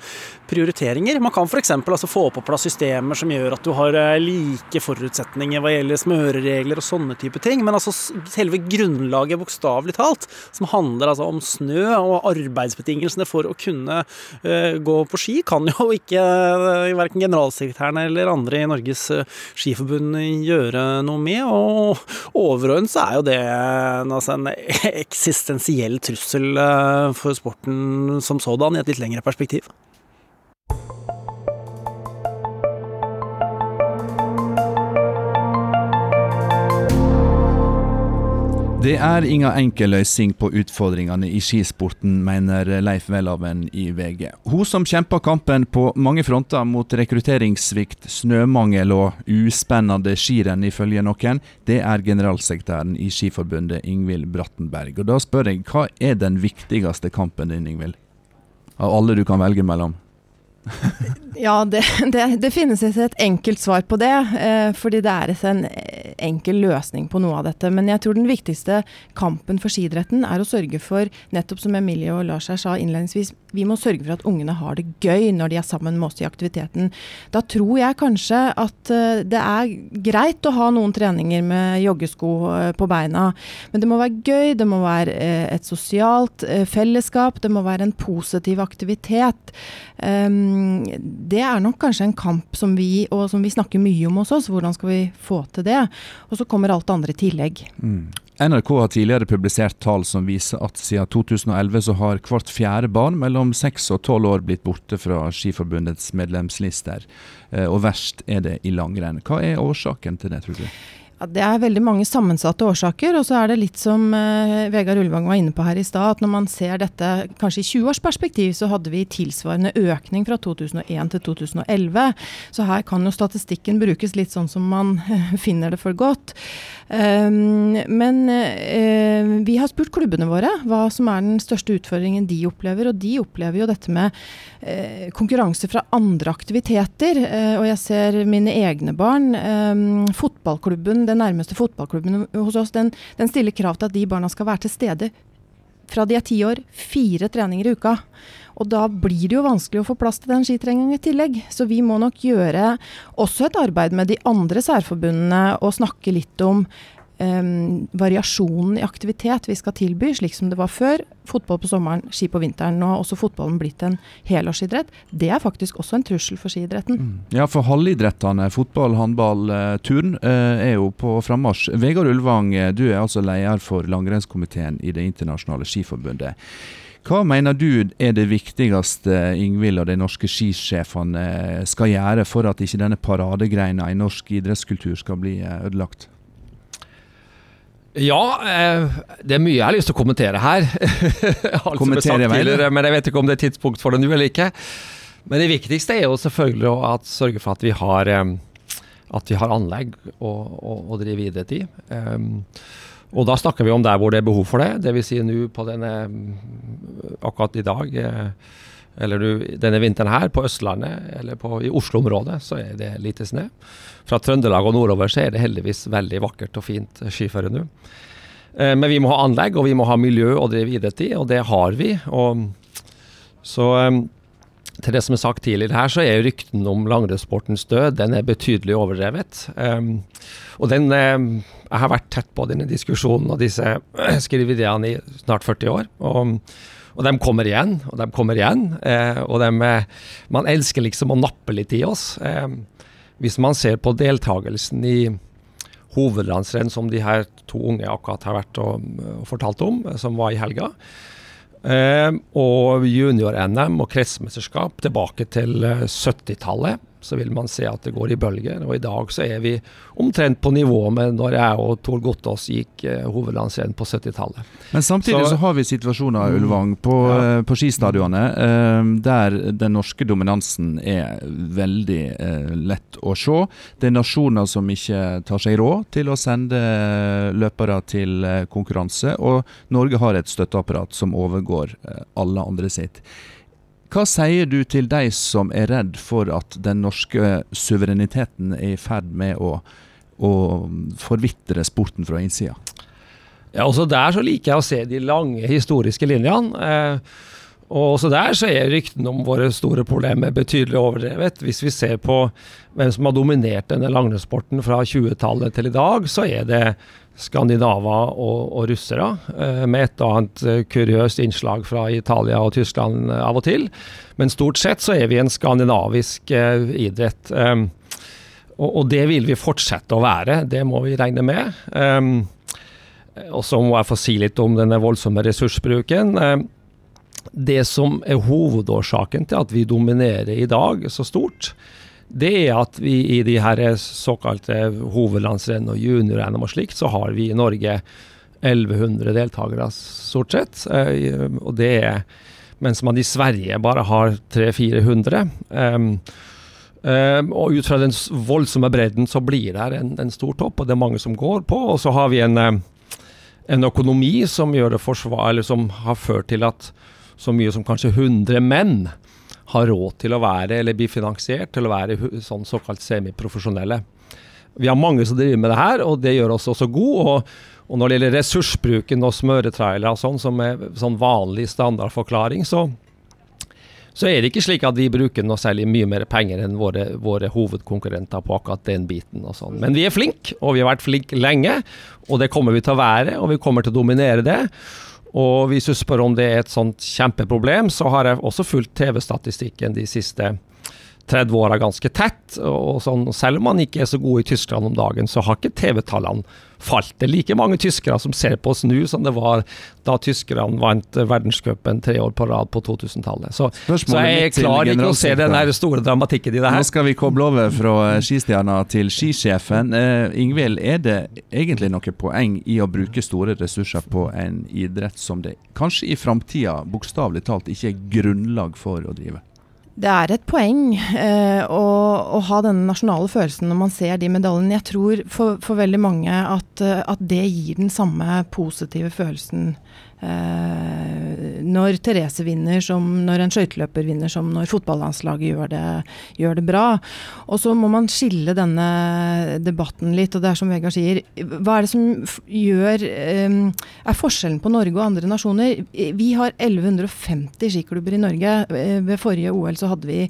prioriteringer. Man kan f.eks. Altså få på plass systemer som gjør at du har like forutsetninger hva gjelder smøreregler og sånne type ting, men altså selve grunnlaget, bokstavelig talt, som handler altså om snø og arbeidsbetingelsene for å kunne gå på ski, kan jo ikke verken generalsekretæren generalsekretæren eller andre i Norges eh, Skiforbund gjøre noe med. Og overordnet så er jo det altså en (laughs) eksistensiell trussel eh, for sporten som sådan i et litt lengre perspektiv. Det er ingen enkel løsning på utfordringene i skisporten, mener Leif Welhaven i VG. Hun som kjemper kampen på mange fronter mot rekrutteringssvikt, snømangel og uspennende skirenn, ifølge noen, det er generalsekretæren i Skiforbundet, Ingvild Brattenberg. Og da spør jeg, hva er den viktigste kampen din, Ingvild? Av alle du kan velge mellom? Ja, det, det, det, finnes et enkelt svar på det. Eh, fordi det er en enkel løsning på noe av dette. Men jeg tror den viktigste kampen for skidretten er å sørge for, nettopp som Emilie og Lars her sa innledningsvis, vi må sørge for at ungene har det gøy når de er sammen med oss i aktiviteten. Da tror jeg kanskje at uh, det er greit å ha noen treninger med joggesko uh, på beina, men det må være gøy, det må være uh, et sosialt fellesskap, det må være en positiv aktivitet. Um, det er nok kanskje en kamp som vi, og som vi snakker mye om hos oss. Hvordan skal vi få til det? Og så kommer alt det andre i tillegg. Mm. NRK har tidligere publisert tall som viser at siden 2011 så har hvert fjerde barn mellom 6 og 12 år blitt borte fra Skiforbundets medlemslister. Eh, og verst er det i langrenn. Hva er årsaken til det, tror du? Ja, det er veldig mange sammensatte årsaker. Og så er det litt som uh, Vegard Ulvang var inne på her i stad, at når man ser dette kanskje i 20 års perspektiv, så hadde vi tilsvarende økning fra 2001 til 2011. Så her kan jo statistikken brukes litt sånn som man uh, finner det for godt. Um, men uh, vi har spurt klubbene våre hva som er den største utfordringen de opplever, og de opplever jo dette med konkurranse fra andre aktiviteter. og jeg ser mine egne barn. Um, fotballklubben den nærmeste fotballklubben hos oss, den, den stiller krav til at de barna skal være til stede fra de er ti år, fire treninger i uka. Og da blir det jo vanskelig å få plass til den skitreningen i tillegg. Så vi må nok gjøre også et arbeid med de andre særforbundene og snakke litt om um, variasjonen i aktivitet vi skal tilby, slik som det var før. Fotball på sommeren, ski på vinteren. Nå har også fotballen blitt en helårsidrett. Det er faktisk også en trussel for skiidretten. Mm. Ja, for halvidrettene, fotball, håndball, eh, turn, eh, er jo på frammarsj. Vegard Ulvang, eh, du er altså leder for langrennskomiteen i Det internasjonale skiforbundet. Hva mener du er det viktigste Ingvild og de norske skisjefene skal gjøre for at ikke denne paradegreina i norsk idrettskultur skal bli ødelagt? Ja, eh, det er mye jeg har lyst til å kommentere her. Alt som er sagt tidligere, men jeg vet ikke om det er tidspunkt for det nå eller ikke. Men det viktigste er jo selvfølgelig å sørge for at vi har, at vi har anlegg å, å, å drive idrett i. Um, og da snakker vi om der hvor det er behov for det. Dvs. Si nå på denne akkurat i dag eh, eller du, denne vinteren her på Østlandet eller på, i Oslo-området så er det lite snø. Fra Trøndelag og nordover så er det heldigvis veldig vakkert og fint skiføre nå. Eh, men vi må ha anlegg og vi må ha miljø å drive idrett i, og det har vi. Og så eh, til det som er sagt tidligere her, så er rykten om langrennssportens død den er betydelig overdrevet. Um, og den um, Jeg har vært tett på denne diskusjonen og disse (clears throat) skriveriene i snart 40 år. og og de kommer igjen, og de kommer igjen. Eh, og de, eh, man elsker liksom å nappe litt i oss. Eh, hvis man ser på deltakelsen i hovedlandsrenn som de her to unge akkurat har vært og, og fortalt om, eh, som var i helga, eh, og junior-NM og kretsmesterskap tilbake til 70-tallet, eh, så vil man se at det går i bølger. Og i dag så er vi omtrent på nivå med når jeg og Tor Gottaas gikk eh, hovedlandsrenn på 70-tallet. Men samtidig så, så, har vi situasjoner, mm. Ulvang, på, ja. Eh, på skistadionet eh, der den norske dominansen er veldig eh, lett å se. Det er nasjoner som ikke tar seg råd til å sende løpere til eh, konkurranse, og Norge har et støtteapparat som overgår eh, alle andre sitt. Hva sier du til de som er redd for at den norske suvereniteten er i ferd med å, å forvitre sporten fra innsida? Ja, også der så liker jeg å se de lange historiske linjene. Eh, og også der så er ryktene om våre store problemer betydelig overdrevet. Hvis vi ser på hvem som har dominert denne langrennssporten fra 20-tallet til i dag, så er det skandinaver og, og russere, eh, med et og annet eh, kuriøst innslag fra Italia og Tyskland eh, av og til. Men stort sett så er vi en skandinavisk idrett. Um, og, og, det vil vi fortsette å være, det må vi regne med. Um, og så må jeg få si litt om denne voldsomme ressursbruken. Um, det som er hovedårsaken til at vi dominerer i dag så stort, det er at vi i de her såkalte hovedlandsrenn og juniorrenn og slikt, så har vi i Norge 1100 deltakere, stort sett. Eh, og det er mens man i Sverige bare har 300-400. Um, um, og ut fra den voldsomme bredden så blir det en, en stor topp, og det er mange som går på. Og så har vi en, en økonomi som, gjør det forsvar, eller som har ført til at så mye som kanskje 100 menn har råd til å være, eller bli finansiert til å være sånn såkalt semiprofesjonelle. Vi har mange som driver med det her, og det gjør oss også gode. Og, og når det gjelder ressursbruken og smøretrailere og sånn, som er sånn vanlig standardforklaring, så, så er det ikke slik at vi bruker noe særlig mye mer penger enn våre, våre hovedkonkurrenter på akkurat den biten. og sånn. Men vi er flinke, og vi har vært flinke lenge, og det kommer vi til å være, og vi kommer til å dominere det. Og hvis du spør om det er et sånt kjempeproblem, så har jeg også fulgt TV-statistikken de siste 30 åra ganske tett. og sånn, Selv om man ikke er så god i Tyskland om dagen, så har ikke TV-tallene falt. Det er like mange tyskere som ser på oss nå som det var da tyskerne vant verdenscupen tre år på rad på 2000-tallet. Så, så, jeg klarer ikke å se den store dramatikken i det her. Nå skal vi koble over fra eh, skistjerna til skisjefen. Uh, Ingvild, er det egentlig noe poeng i å bruke store ressurser på en idrett som det kanskje i framtida bokstavelig talt ikke er grunnlag for å drive? Det er et poeng eh, å, å, ha denne nasjonale følelsen når man ser de medaljene. Jeg tror for, for veldig mange at, at, det gir den samme positive følelsen Eh, når Therese vinner, som når en skøyteløper vinner, som når fotballandslaget gjør det, gjør det bra. Og så må man skille denne debatten litt, og det er som Vegard sier, hva er det som gjør eh, Er forskjellen på Norge og andre nasjoner? Vi har 1150 skiklubber i Norge. Eh, ved forrige OL så hadde vi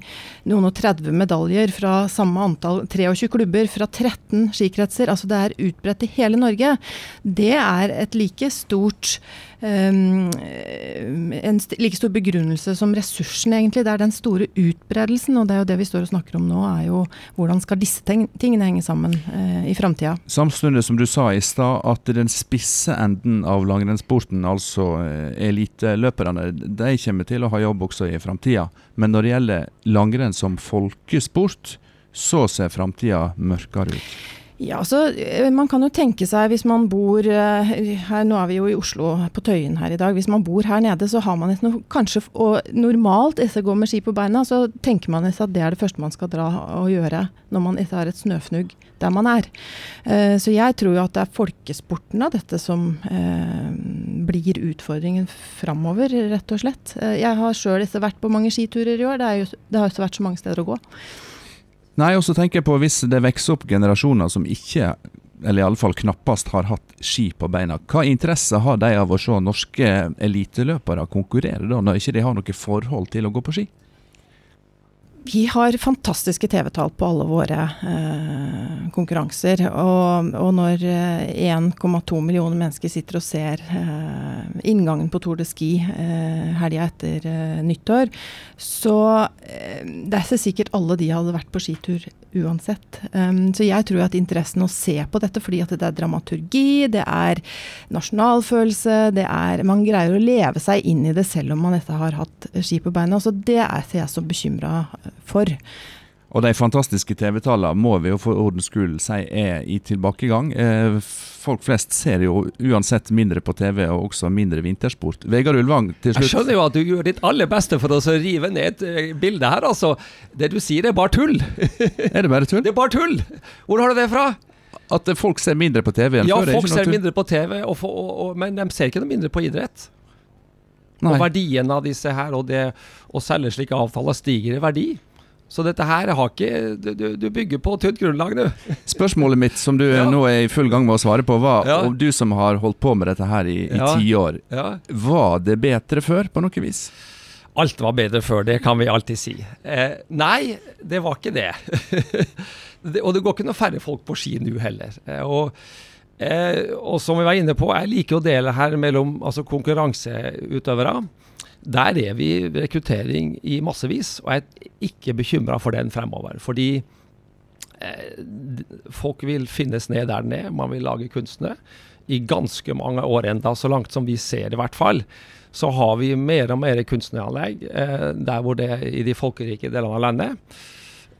noen og 30 medaljer fra samme antall, 23 klubber fra 13 skikretser. Altså det er utbredt i hele Norge. Det er et like stort en like stor begrunnelse som ressursen, egentlig. Det er den store utbredelsen, og det er jo det vi står og snakker om nå, er jo hvordan skal disse tingene henge sammen uh, i framtida. Samtidig som du sa i stad, at den spisse enden av langrennssporten, altså eh, eliteløperne, de kommer til å ha jobb også i framtida. Men når det gjelder langrenn som folkesport, så ser framtida mørkere ut. Ja, så Man kan jo tenke seg hvis man bor eh, her, Nå er vi jo i Oslo på Tøyen her i dag. Hvis man bor her nede, så har man et kanskje og normalt etter å gå med ski på beina, så tenker man at det er det første man skal dra og gjøre når man ikke har et snøfnugg der man er. Uh, så jeg tror jo at det er folkesporten av dette som blir utfordringen framover, rett og slett. Jeg har sjøl vært på mange skiturer i år. Det, jo, det har ikke vært så mange steder å gå. Nei, og så tenker jeg på hvis det vokser opp generasjoner som ikke, eller iallfall knappast, har hatt ski på beina. Hva interesse har de av å se norske eliteløpere konkurrere da, når ikke de har noe forhold til å gå på ski? Vi har fantastiske TV-tall på alle våre eh, konkurranser. Og, og når 1,2 eh, millioner mennesker sitter og ser eh, inngangen på Tour de Ski eh, helga etter eh, nyttår, så eh, det er ikke sikkert alle de hadde vært på skitur uansett. Um, så jeg tror at interessen å se på dette, fordi at det er dramaturgi, det er nasjonalfølelse, det er Man greier å leve seg inn i det selv om man etter har hatt ski på beina. Så det er jeg så bekymra for. Og de fantastiske TV-tallene må vi jo for ordens skyld si er i tilbakegang. Eh, folk flest ser jo uansett mindre på TV, og også mindre vintersport. Vegard Ulvang, til slutt. Jeg skjønner jo at du gjør ditt aller beste for å rive ned et eh, bilde her, altså. Det du sier er bare tull. (laughs) er det bare tull? Det er bare tull! Hvor har du det fra? At folk ser mindre på TV enn ja, før? Ja, folk ser mindre på TV, og for, og, og, men de ser ikke noe mindre på idrett. Nei. Og verdien av disse her, og det å selge slike avtaler, stiger i verdi. Så dette her har ikke Du, du, du bygger på tynt grunnlag, du. (laughs) Spørsmålet mitt, som du nå er i full gang med å svare på, var Ja. om du som har holdt på med dette her i, tiår, Ja. Ja. var det bedre før på noe vis? Alt var bedre før, det kan vi alltid si. Eh, nei, det var ikke det. (laughs) det. Og det går ikke noe færre folk på ski nå heller. Eh, og, eh, og som vi var inne på, jeg liker å dele her mellom altså konkurranseutøvere. Der er vi rekruttering i massevis, og jeg er ikke bekymra for den fremover. Fordi eh, folk vil finnes ned der den er, man vil lage kunstnere. I ganske mange år enda, så langt som vi ser i hvert fall, så har vi mer og mer kunstneranlegg eh, der hvor det er i de folkerike delene av landet.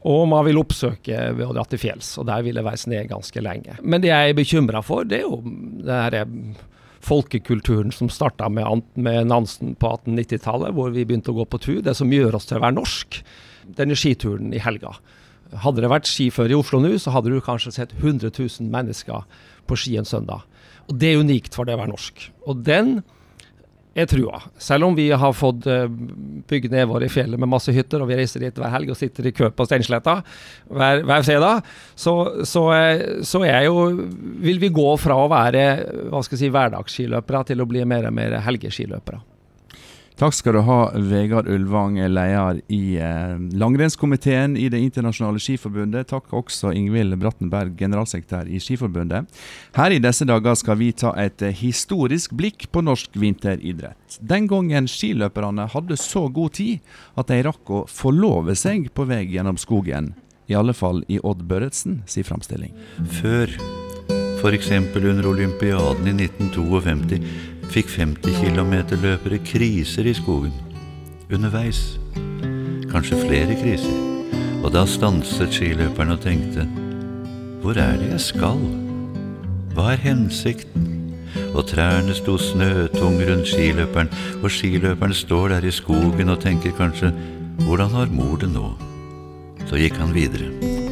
Og man vil oppsøke ved å dra til fjells, og der vil det være sne ganske lenge. Men det jeg er bekymra for, det er jo det her eh, folkekulturen som starta med, med Nansen på 1890-tallet, hvor vi begynte å gå på tur. Det som gjør oss til å være norsk. Denne skituren i helga. Hadde det vært skiføre i Oslo nå, så hadde du kanskje sett 100 000 mennesker på ski en søndag. Og Det er unikt for det å være norsk. Og den er trua. Selv om vi har fått uh, bygd ned våre i fjellet med masse hytter, og vi reiser dit hver helg og sitter i kø på Steinsletta hver, hver fredag, så, så, eh, så er jo, vil vi gå fra å være hva skal jeg si, hverdagsskiløpere til å bli mer og mer helgeskiløpere. Takk skal du ha, Vegard Ulvang, leder i eh, langrennskomiteen i Det internasjonale skiforbundet. Takk også Ingvild Brattenberg, generalsekretær i Skiforbundet. Her i disse dager skal vi ta et eh, historisk blikk på norsk vinteridrett. Den gangen skiløperne hadde så god tid at de rakk å forlove seg på vei gjennom skogen. I alle fall i Odd Børretsen sin framstilling. Før, f.eks. under olympiaden i 1952, fikk 50 km-løpere kriser i skogen. Underveis. Kanskje flere kriser. Og da stanset skiløperen og tenkte Hvor er det jeg skal? Hva er hensikten? Og trærne sto snøtung rundt skiløperen, og skiløperen står der i skogen og tenker kanskje Hvordan har mor det nå? Så gikk han videre.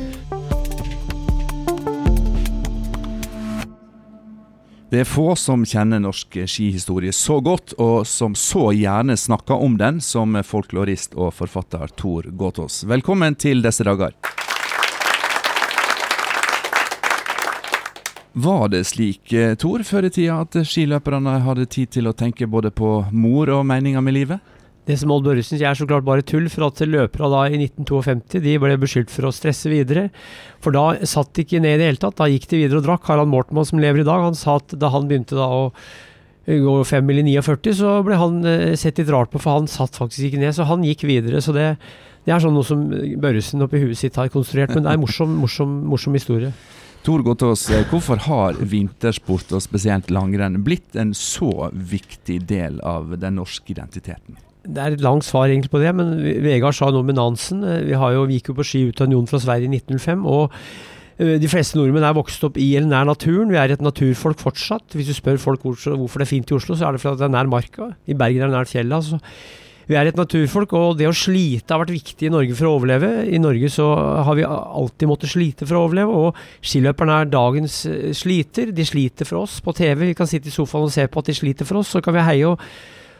Det er få som kjenner norsk skihistorie så godt, og som så gjerne snakker om den, som folklorist og forfatter Tor Gåtås. Velkommen til disse dager. Var det slik, eh, Tor, før i tida at skiløperne hadde tid til å tenke både på mor og meninga med livet? Det som Odd Børresen sier er så klart bare tull, for at løpere da i 1952 de ble beskyldt for å stresse videre. For da satt de ikke ned i det hele tatt, da gikk de videre og drakk. Harald Mortmann som lever i dag, han sa at da han begynte da å gå 5 mil i 49, så ble han eh, sett litt rart på, for han satt faktisk ikke ned, så han gikk videre. Så det, det er sånn noe som Børresen oppi huet sitt har konstruert, men det er en morsom, morsom, morsom historie. Tor Gåtås, eh, hvorfor har vintersport, og spesielt langrenn, blitt en så viktig del av den norske identiteten? Det er et langt svar egentlig på det, men Vegard sa noe med Nansen. Eh, Vi, jo, vi gikk jo på ski ut av unionen fra Sverige i 1905. og eh, de fleste nordmenn er vokst opp i eller nær naturen. Vi er et naturfolk fortsatt. Hvis du spør folk hvorfor det er fint i Oslo, så er det fordi det er nær marka. I Bergen er det nær fjellet. Altså. Vi er et naturfolk, og det å slite har vært viktig i Norge for å overleve. I Norge så har vi alltid måttet slite for å overleve, og skiløperne er dagens eh, sliter. De sliter for oss på TV. Vi kan sitte i sofaen og se på at de sliter for oss, så kan vi heie og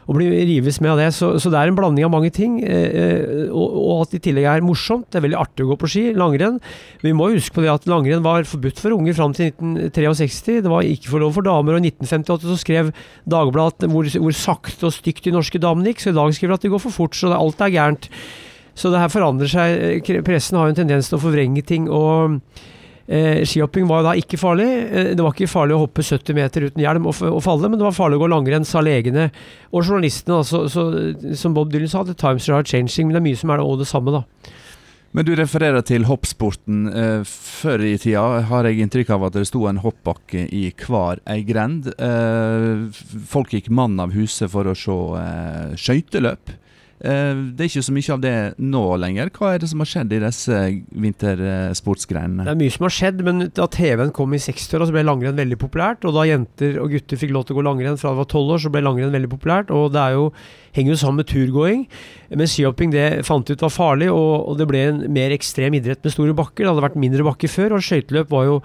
og bli rives med av det. Så, så det er en blanding av mange ting. Eh, og, og at det i tillegg er morsomt. Det er veldig artig å gå på ski. Langrenn. Vi må huske på det at langrenn var forbudt for unger fram til 1963. Det var ikke for lov for damer. Og i 1958 så skrev Dagbladet hvor, hvor sakte og stygt de norske damene gikk. Så i dag skriver de at det går for fort. Så det, alt er gærent. Så det her forandrer seg. Pressen har jo en tendens til å forvrenge ting. og Eh, skihopping var da ikke farlig. Eh, det var ikke farlig å hoppe 70 meter uten hjelm og, og, falle, men det var farlig å gå langrenn, sa legene og journalistene. Altså, så, som Bob Dylan sa, the times are changing, men det er mye som er det, samme, da. Men du refererer til hoppsporten. Eh, før i tida har jeg inntrykk av at det sto en hoppbakke i hver ei grend. Eh, folk gikk mann av huset for å se eh, skøyteløp. Eh, det er ikke så mye av det nå lenger. Hva er det som har skjedd i disse Vintersportsgreiene? Det er mye som har skjedd, men da TV-en kom i 60-åra, så ble langrenn veldig populært. Og da jenter og gutter fikk lov til å gå langrenn fra de var 12 år, så ble langrenn veldig populært. Og det jo, henger jo sammen med turgåing. Men skihopping det fant ut var farlig, og, og det ble en mer ekstrem idrett med store bakker. Det hadde vært mindre bakker før, og skøyteløp var jo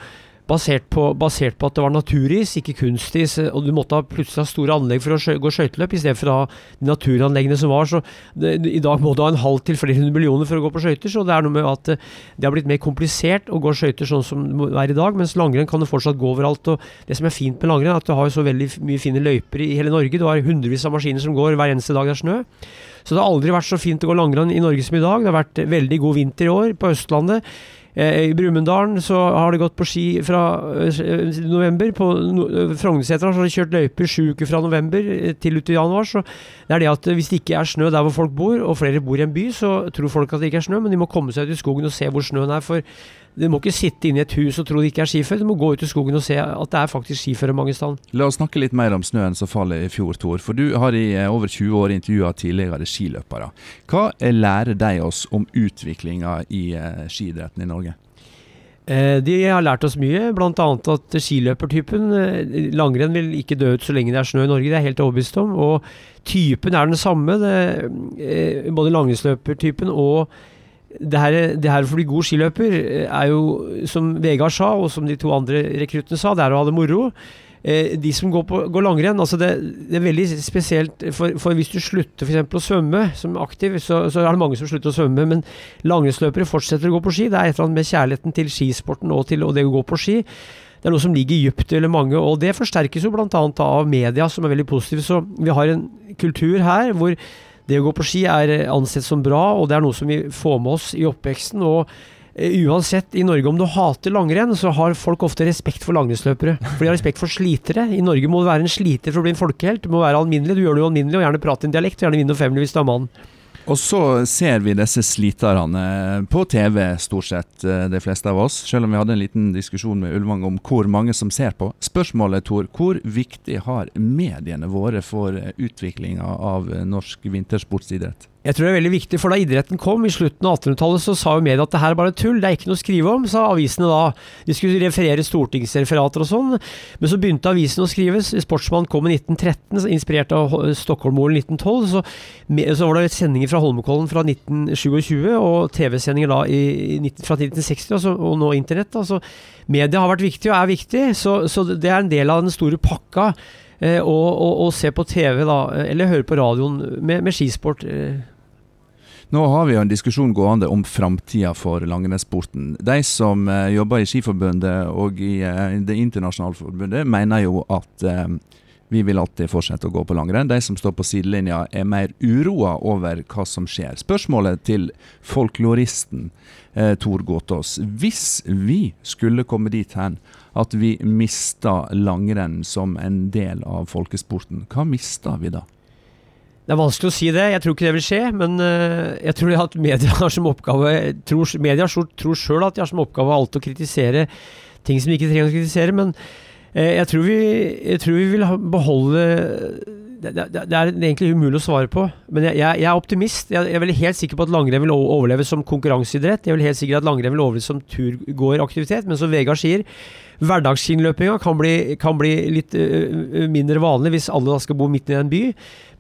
basert på, basert på at det var naturis, ikke kunstis. eh, Og du måtte ha plutselig ha store anlegg for å skjø gå skøyteløp, i stedet for å ha de naturanleggene som var. Så det, I dag må du ha en halv til flere hundre millioner for å gå på skøyter. Så det er noe med at eh, det har blitt mer komplisert å gå skøyter sånn som det er i dag. Mens langrenn kan du fortsatt gå overalt. Og det som er fint med langrenn, er at du har så veldig mye fine løyper i hele Norge. Du har hundrevis av maskiner som går hver eneste dag det er snø. Så det har aldri vært så fint å gå langrenn i Norge som i dag. Det har vært eh, veldig god vinter i år på Østlandet. Eh, I Brumunddalen så har det gått på ski fra eh, november. På eh, Frognersetra har de kjørt løyper sju uker fra november eh, til ut januar. Så det er det at eh, hvis det ikke er snø der hvor folk bor, og flere bor i en by, så tror folk at det ikke er snø, men de må komme seg ut i skogen og se hvor snøen er. For de må ikke sitte inne i et hus og tro det ikke er skiføre. De må gå ut i skogen og se at det er faktisk skiføre mange steder. La oss snakke litt mer om snøen som faller i fjor, Tor. For du har i eh, over 20 år intervjua tidligere skiløpere. Hva lærer de oss om utviklinga i eh, skiidretten i Norge? Eh, De har lært oss mye, bl.a. at skiløpertypen Langrenn vil ikke dø ut så lenge det er snø i Norge, det er jeg helt overbevist om. Og typen er den samme. Det, både langrennsløpertypen og det her, det her for å bli god skiløper eh, er jo, som Vegard sa, og som de to andre rekruttene sa, det er å ha det moro. Eh, de som går, på, går langrenn, altså det, det er veldig spesielt. For, for hvis du slutter eksempel å svømme som aktiv, så, så er det mange som slutter å svømme. Men langrennsløpere fortsetter å gå på ski. Det er et eller annet med kjærligheten til skisporten og til og det å gå på ski. Det er noe som ligger dypt i mange, og det forsterkes jo bl.a. av media, som er veldig positive. Så vi har en kultur her hvor det å gå på ski er ansett som bra, og det er noe som vi får med oss i oppveksten. og eh, Uansett, i Norge om du hater langrenn, så har folk ofte respekt for langrennsløpere. For de har respekt for slitere. I Norge må du være en sliter for å bli en folkehelt. Du må være alminnelig. Du gjør det jo alminnelig, og gjerne prate en dialekt. og Gjerne vinne femmer hvis du er mann. Og så ser vi disse sliterne på TV, stort sett, eh, de fleste av oss. Selv om vi hadde en liten diskusjon med Ulvang om hvor mange som ser på. Spørsmålet, Tor, hvor viktig har mediene våre for utviklinga av eh, norsk vintersportsidrett? Jeg tror det er veldig viktig, for da idretten kom i slutten av 1800-tallet, så sa jo media at det her er bare tull, det er ikke noe å skrive om, sa avisene da. De skulle referere stortingsreferater og sånn. Men så begynte avisen å skrive. Sportsmann kom i 1913, inspirert av Stockholm-målen 1912. Så, så var det sendinger fra Holmenkollen fra 1927, og TV-sendinger da i, i, 19 fra 1960, altså, og nå internett. Så media har vært viktig og er viktig, så, så det er en del av den store pakka. Og, å, å se på TV, da, eller høre på radioen med, med skisport. Nå har vi jo en diskusjon gående om framtida for langrennssporten. De som eh, jobber i Skiforbundet og i eh, Det internasjonale forbundet, mener jo at eh, vi vil alltid fortsette å gå på langrenn. De som står på sidelinja er mer uroa over hva som skjer. Spørsmålet til folkloristen eh, Tor Gåtås. Hvis vi skulle komme dit hen at vi mista langrenn som en del av folkesporten, hva mista vi da? Det er vanskelig å si det, jeg tror ikke det vil skje. Men eh, jeg tror at media (laughs) har som oppgave tror, Media tror, sjøl at de har som oppgave alt å kritisere ting som de ikke trenger å kritisere. Men eh, jeg, tror vi, jeg tror vi vil beholde det, det, det er egentlig umulig å svare på. Men jeg, jeg, jeg er optimist. Jeg, jeg er veldig helt sikker på at langrenn vil overleve som konkurranseidrett. Jeg er vel helt sikker at langrenn vil overleve som turgåeraktivitet. Men som Vegard sier, hverdagsskiløpinga kan kan bli litt uh, mindre vanlig hvis alle skal bo midt i en by.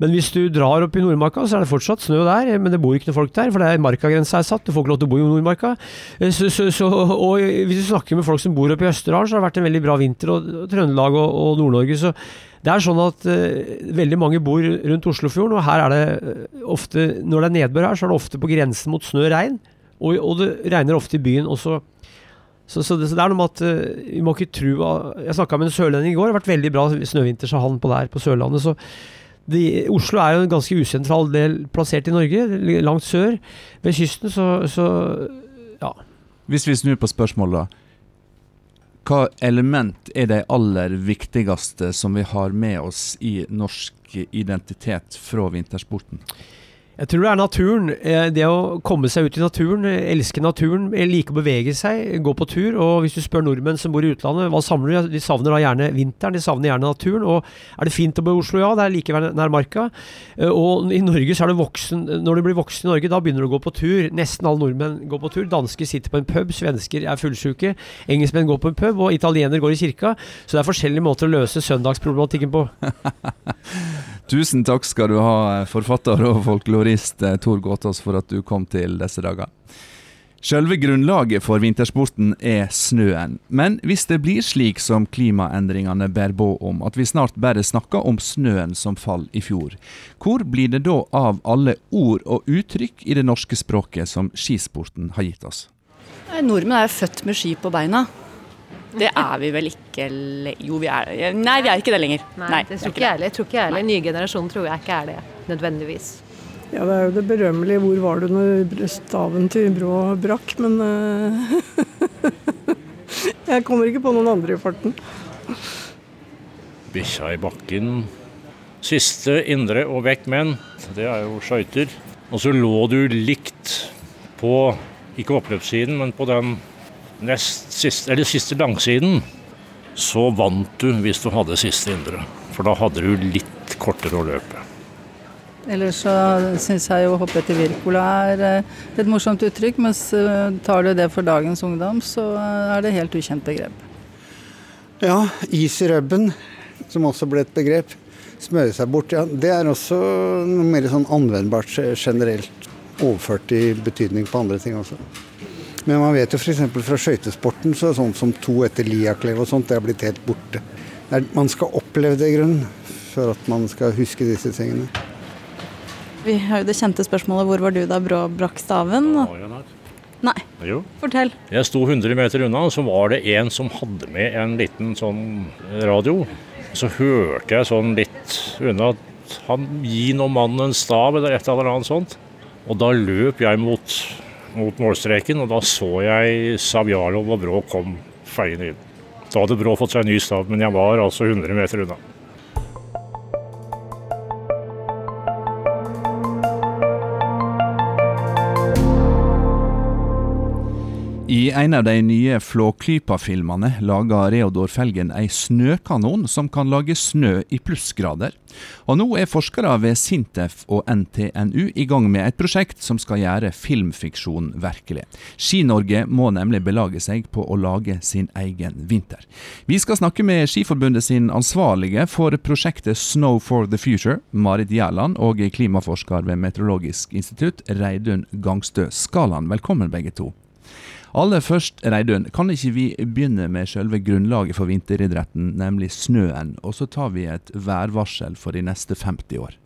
Men hvis du drar opp i Nordmarka, så er det fortsatt snø der, men det bor ikke noe folk der, for det er markagrensa er satt. Du får ikke lov til å bo i Nordmarka. Eh, Så, så, så, og hvis du snakker med folk som bor oppe i Østerdalen, så har det vært en veldig bra vinter, og, og Trøndelag og, og Nord-Norge. så det er sånn at uh, veldig mange bor rundt Oslofjorden, og her er det ofte Når det er nedbør her, så er det ofte på grensen mot snø og regn. Og, og det regner ofte i byen også. Så, så, det, så det er noe med at uh, vi må ikke tro Jeg snakka med en sørlending i går, det har vært veldig bra snøvinter, sa han på der på Sørlandet. Så de, Oslo er jo en ganske usentral del plassert i Norge, langt sør ved kysten, så, så ja. Hvis vi snur på spørsmålet, da. Hva element er de aller viktigste som vi har med oss i norsk identitet fra vintersporten? Jeg tror det er naturen. Eh, Det å komme seg ut i naturen, elske naturen, eh, like å bevege seg, gå på tur. Og hvis du spør nordmenn som bor i utlandet, hva savner de? De savner da gjerne vinteren, de savner gjerne naturen. Og er det fint å bo i Oslo? Ja, det er like nær marka. Eh, Og i Norge så er du voksen Når du blir voksen i Norge, da begynner du å gå på tur. Nesten alle nordmenn går på tur. Dansker sitter på en pub, svensker er fullsjuke, engelskmenn går på en pub, og italiener går i kirka. Så det er forskjellige måter å løse søndagsproblematikken på. (laughs) Tusen takk skal du ha, forfatter og folklorist eh, Tor Gåtås, for at du kom til disse dager. Selve grunnlaget for vintersporten er snøen. Men hvis det blir slik som klimaendringene bærer på om, at vi snart bare snakker om snøen som fall i fjor, hvor blir det da av alle ord og uttrykk i det norske språket som skisporten har gitt oss? Nordmenn er født med ski på beina. Det er vi vel ikke le- Jo, vi er Nei, vi er ikke det lenger. Nei, det tror ikke jeg heller. Jeg tror ikke jeg heller. Nye generasjon tror jeg ikke er det, nødvendigvis. Ja, det er jo det berømmelige 'hvor var du når staven til Brå brakk', men uh, (laughs) jeg kommer ikke på noen andre i farten. Bikkja i bakken. Siste indre og vekk menn, det er jo skøyter. Og så lå du likt på, ikke oppløpssiden, men på den siste, eller siste langsiden. Så vant du hvis du hadde siste indre. For da hadde du litt kortere å løpe. Ellers så syns jeg jo å hoppe etter Wirkola er eh, et morsomt uttrykk, mens eh, tar du det for dagens ungdom, så eh, er det helt ukjent begrep. Ja, is i rubben, som også ble et begrep. Smøre seg bort. Ja, det er også noe mer sånn anvendbart generelt. Overført i betydning på andre ting også. Men man vet jo f.eks. fra skøytesporten, så sånn som to etter Liaklev og sånt, det er blitt helt borte. Er, man skal oppleve det i grunnen, for at man skal huske disse tingene. Vi har jo det kjente spørsmålet 'Hvor var du da Brå brakk staven?' Nei, Jo. fortell. Jeg sto 100 meter unna, og så var det en som hadde med en liten sånn radio. Så hørte jeg sånn litt unna at han gir nå mannen en stav eller et eller annet sånt. Og da løp jeg mot, mot målstreken, og da så jeg Savjalov og Brå kom feiende inn. Da hadde Brå fått seg en ny stav, men jeg var altså 100 meter unna. I en av de nye Flåklypa-filmene lager Reodor Felgen ei snøkanon som kan lage snø i plussgrader. Og nå er forskere ved Sintef og NTNU i gang med et prosjekt som skal gjøre filmfiksjon virkelig. Ski-Norge må nemlig belage seg på å lage sin egen vinter. Vi skal snakke med Skiforbundet sin ansvarlige for prosjektet Snow for the Future, Marit Gjerland, og klimaforsker ved Meteorologisk institutt, Reidun Gangstø Skaland. Velkommen begge to. Aller først, Reidun, kan ikke vi begynne med selve grunnlaget for vinteridretten, nemlig snøen, og så tar vi et værvarsel for de neste 50 år?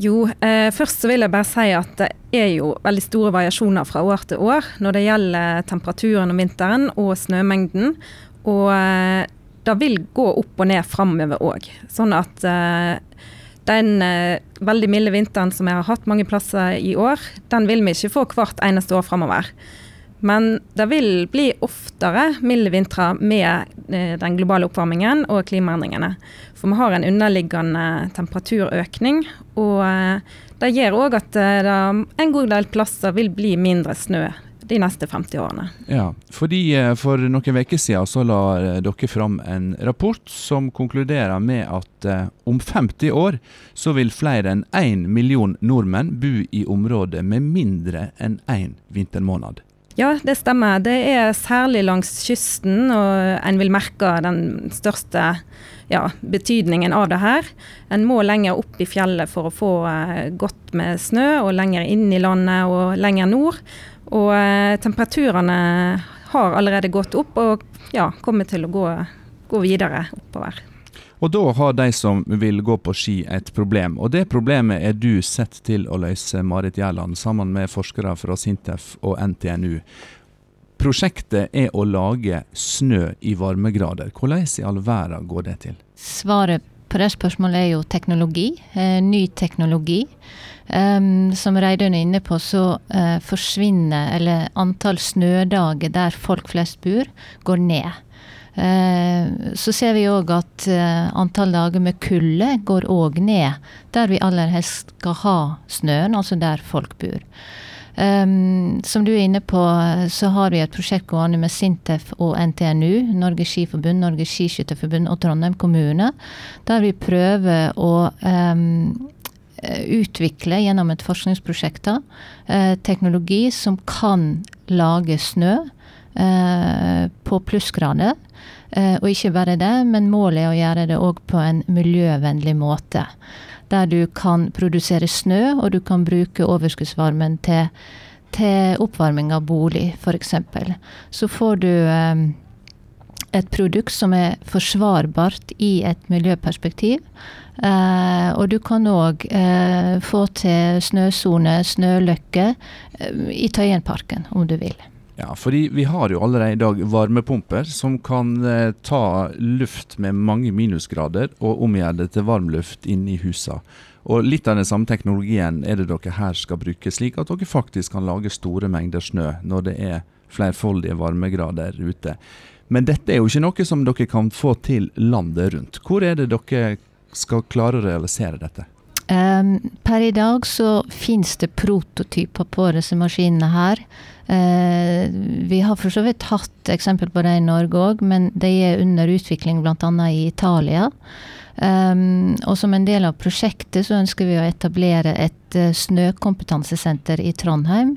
Jo, eh, først så vil jeg bare si at det er jo veldig store variasjoner fra år til år når det gjelder temperaturen om vinteren og snømengden. Og eh, det vil gå opp og ned framover òg. Sånn at eh, den eh, veldig milde vinteren som vi har hatt mange plasser i år, den vil vi ikke få hvert eneste år framover. Men det vil bli oftere milde vintre med eh, den globale oppvarmingen og klimaendringene. For vi har en underliggende temperaturøkning, og eh, det gjør òg at eh, det en god del plasser vil bli mindre snø de neste 50 årene. Ja, fordi For noen uker siden så la dere fram en rapport som konkluderer med at om 50 år så vil flere enn 1 million nordmenn bo i områder med mindre enn én vintermåned. Ja, det stemmer. Det er særlig langs kysten, og en vil merke den største ja, betydningen av det her. En må lenger opp i fjellet for å få eh, godt med snø, og lenger inn i landet og lenger nord. Og eh, temperaturene har allerede gått opp, og ja, kommer til å gå, gå videre oppover. Og da har de som vil gå på ski et problem, og det problemet er du sett til å løse, Marit Gjerland, sammen med forskere fra Sintef og NTNU. Prosjektet er å lage snø i varmegrader. Hvordan i all verden går det til? Svaret på det spørsmålet er jo teknologi. Eh, ny teknologi. Um, som Reidun er inne på, så uh, forsvinner, eller antall snødager der folk flest bor, går ned. Uh, så ser vi òg at uh, antall dager med kulde går òg ned, der vi aller helst skal ha snøen, altså der folk bor. Um, som du er inne på, så har vi et prosjekt gående med Sintef og NTNU, Norges Skiforbund, Norges Skiskytterforbund og Trondheim kommune, der vi prøver å um, utvikle gjennom et forskningsprosjekt da, eh, teknologi som kan lage snø eh, på plussgrader. Eh, og ikke bare det, men målet er å gjøre det òg på en miljøvennlig måte. Der du kan produsere snø, og du kan bruke overskuddsvarmen til, til oppvarming av bolig, f.eks., så får du eh, et produkt som er forsvarbart i et miljøperspektiv. Eh, og du kan òg eh, få til snøsone, snøløkke, eh, i Tøyenparken, om du vil. Ja, fordi vi har jo allerede i dag varmepumper som kan eh, ta luft med mange minusgrader og omgjøre det til varmluft inne i husene. Og litt av den samme teknologien er det dere her skal bruke, slik at dere faktisk kan lage store mengder snø når det er flerfoldige varmegrader ute. Men dette er jo ikke noe som dere kan få til landet rundt. Hvor er det dere skal klare å realisere dette? Um, per i dag så finnes det prototyper på disse maskinene her. Uh, vi har for så vidt hatt eksempel på det i Norge òg, men de er under utvikling bl.a. i Italia. Um, og som en del av prosjektet så ønsker vi å etablere et uh, snøkompetansesenter i Trondheim.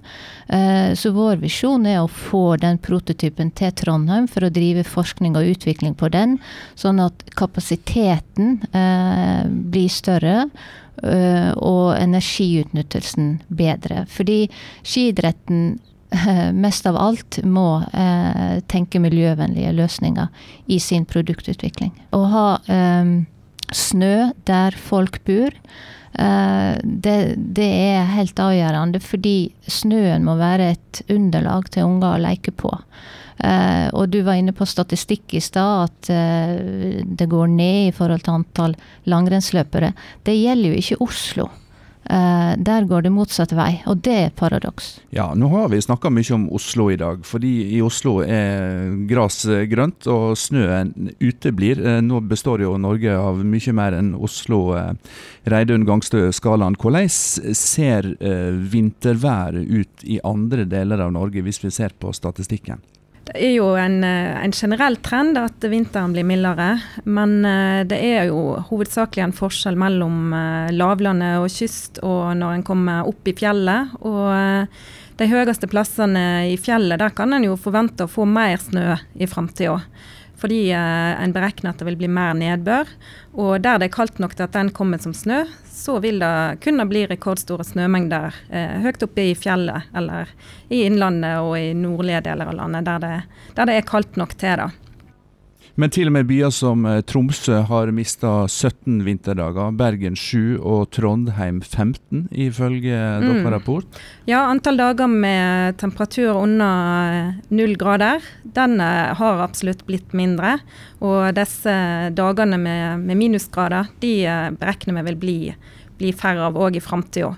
Uh, så vår visjon er å få den prototypen til Trondheim for å drive forskning og utvikling på den, sånn at kapasiteten uh, blir større. og energiutnyttelsen bedre. Fordi skiidretten mest av alt må eh, tenke miljøvennlige løsninger i sin produktutvikling. Å ha eh, snø der folk bor, eh, det, det, er helt avgjørende. Fordi snøen må være et underlag til unger å leke på. Uh, og du var inne på statistikk i stad, at uh, det går ned i forhold til antall langrennsløpere. Det gjelder jo ikke Oslo. Uh, der går det motsatt vei, og det er paradoks. Ja, nå har vi snakka mye om Oslo i dag, fordi i Oslo er gras grønt og snøen uteblir. Uh, nå består jo Norge av mye mer enn Oslo. Reidun Gangstø Skaland, hvordan ser vinterværet ut i andre deler av Norge, hvis vi ser på statistikken? Det er jo en, eh, en, generell trend at vinteren blir mildere. Men eh, det er jo hovedsakelig en forskjell mellom eh, lavlandet og kyst og når en kommer opp i fjellet. Og de høyeste plassene i fjellet, der kan en jo forvente å få mer snø i framtida. Fordi en beregner at det vil bli mer nedbør. Og der det er kaldt nok til at den kommer som snø, så vil det kunne bli rekordstore snømengder eh, høyt oppe i fjellet eller i innlandet og i nordlige deler av landet, der det, der det er kaldt nok til det. Men til og med byer som eh, Tromsø har mista 17 vinterdager, Bergen 7 og Trondheim 15, ifølge mm. deres rapport. Ja, antall dager med temperatur under eh, null grader, den eh, har absolutt blitt mindre. Og disse dagene med, med minusgrader, de beregner vi vil bli, bli færre av òg i framtida.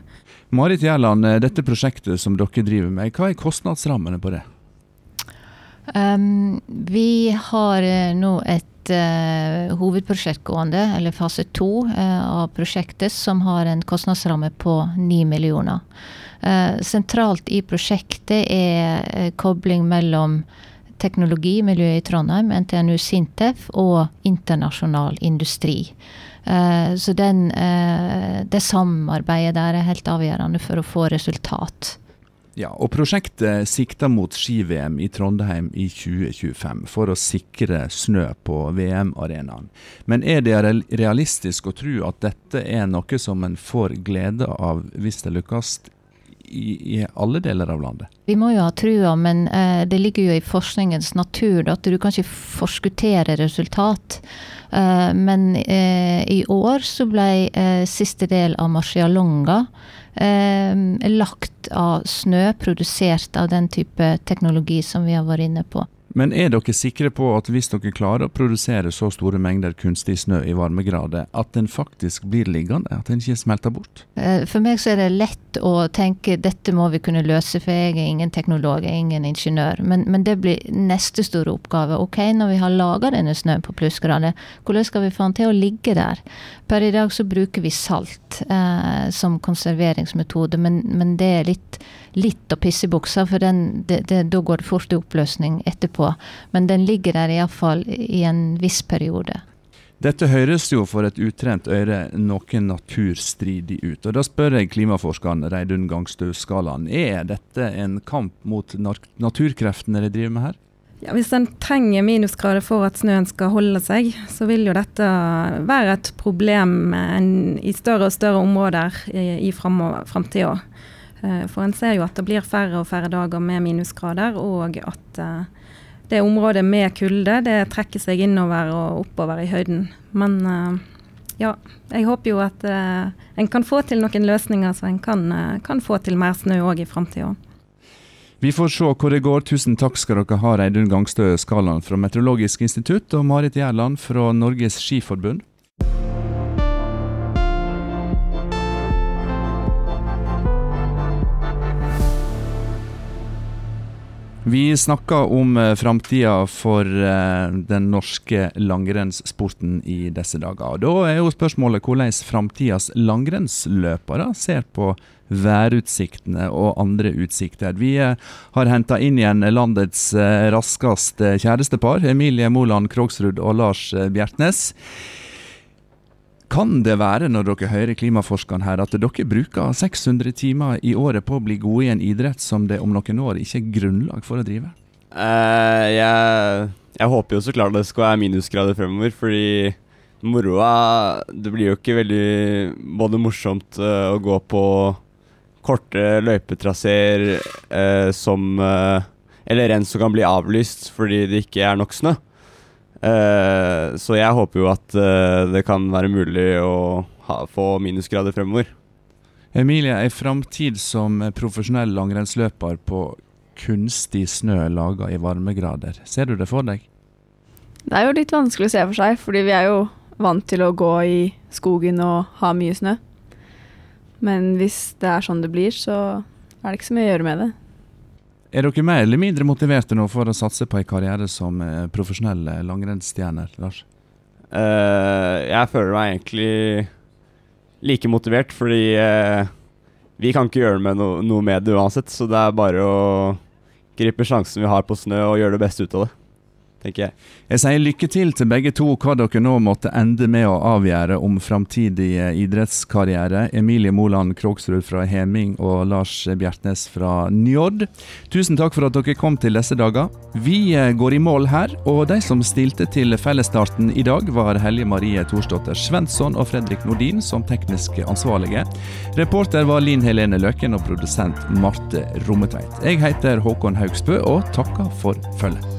Marit Gjerland, dette prosjektet som dere driver med, hva er kostnadsrammene på det? Um, vi har uh, nå et uh, hovedprosjekt gående, eller fase to uh, av prosjektet, som har en kostnadsramme på 9 millioner. sentralt i prosjektet er kobling mellom teknologimiljøet i Trondheim, NTNU Sintef, og internasjonal industri. så den, det samarbeidet der er helt avgjørende for å få resultat. Ja, og Prosjektet sikter mot ski-VM i Trondheim i 2025 for å sikre snø på VM-arenaen. Men er det realistisk å tro at dette er noe som en får glede av hvis det lykkes i, i, alle deler av landet? Vi må jo ha trua, men eh, det ligger jo i forskningens natur at du kan ikke forskuttere resultat. Eh, men eh, i år så ble uh, siste del av Marcialonga lagt av snø produsert av den type teknologi som vi har vært inne på. Men er dere sikre på at hvis dere klarer å produsere så store mengder kunstig snø i varmegrader, at den faktisk blir liggende? At den ikke smelter bort? Eh, for meg så er det lett å tenke dette må vi kunne løse, for jeg er ingen teknolog, jeg er ingen ingeniør. Men, men det blir neste store oppgave. Ok, når vi har laga denne snøen på plussgrader, hvordan skal vi få den til å ligge der? Per i dag så bruker vi salt eh, som konserveringsmetode, men, men det er litt litt å pisse i buksa, for den, det, det, da går det fort i oppløsning etterpå. Men den ligger der iallfall i en viss periode. Dette høres jo for et utrent øre noe naturstridig ut. Og Da spør jeg klimaforskeren Reidun Gangstø Skaland, er dette en kamp mot naturkreftene de driver med her? Ja, Hvis en trenger minusgrader for at snøen skal holde seg, så vil jo dette være et problem i større og større områder i, i framtida. Eh, For en ser jo at det blir færre og færre dager med minusgrader, og at eh, det området med kulde det trekker seg innover og oppover i høyden. Men eh, ja, jeg håper jo at en kan få til noen løsninger så en kan, kan få til mer snø òg i framtida. Vi får se hvor det går. Tusen takk skal dere ha, Reidun Gangstø Skaland fra Meteorologisk institutt og Marit Gjerland fra Norges Skiforbund. Vi snakker om eh, framtida for eh, den norske langrennssporten i disse dager. Og Da er jo spørsmålet hvordan framtidas langrennsløpere ser på værutsiktene og andre utsikter. Vi eh, har henta inn igjen landets raskeste kjærestepar, Emilie Moland Krogsrud og Lars Bjertnes. Kan det være, når dere hører klimaforskerne her, at dere bruker 600 timer i året på å bli gode i en idrett som det om noen år ikke er grunnlag for å drive? Uh, jeg, jeg håper jo så klart det skal være minusgrader fremover, fordi moroa Det blir jo ikke veldig både morsomt uh, å gå på korte løypetraseer uh, som eh, Eller renn som kan bli avlyst fordi det ikke er nok snø. Eh, så jeg håper jo at uh, det kan være mulig å ha, få minusgrader fremover. Emilie, ei framtid som profesjonell langrennsløper på kunstig snø laga i varmegrader. Ser du det for deg? Det er jo litt vanskelig å se for seg, fordi vi er jo vant til å gå i skogen og ha mye snø. Men hvis det er sånn det blir, så er det ikke så mye å gjøre med det. Er dere mer eller mindre motiverte nå for å satse på en karriere som eh, profesjonelle langrennsstjerner, Lars? Uh, jeg føler meg egentlig like motivert, fordi uh, vi kan ikke gjøre no noe med det uansett. Så det er bare å gripe sjansen vi har på snø og gjøre det beste ut av det, tenker jeg. Jeg sier lykke til til begge to, hva dere nå måtte ende med å avgjøre om framtidig idrettskarriere. Emilie Moland Krogsrud fra Heming og Lars Bjertnæs fra Njord. Tusen takk for at dere kom til disse dager. Vi eh, går i mål her, og de som stilte til fellesstarten i dag, var Helge Marie Thorsdotter Svensson og Fredrik Nordin som tekniske ansvarlige. Reporter var Linn Helene Løken og produsent Marte Rommetveit. Jeg heter Håkon Haugsbø og takker for følget.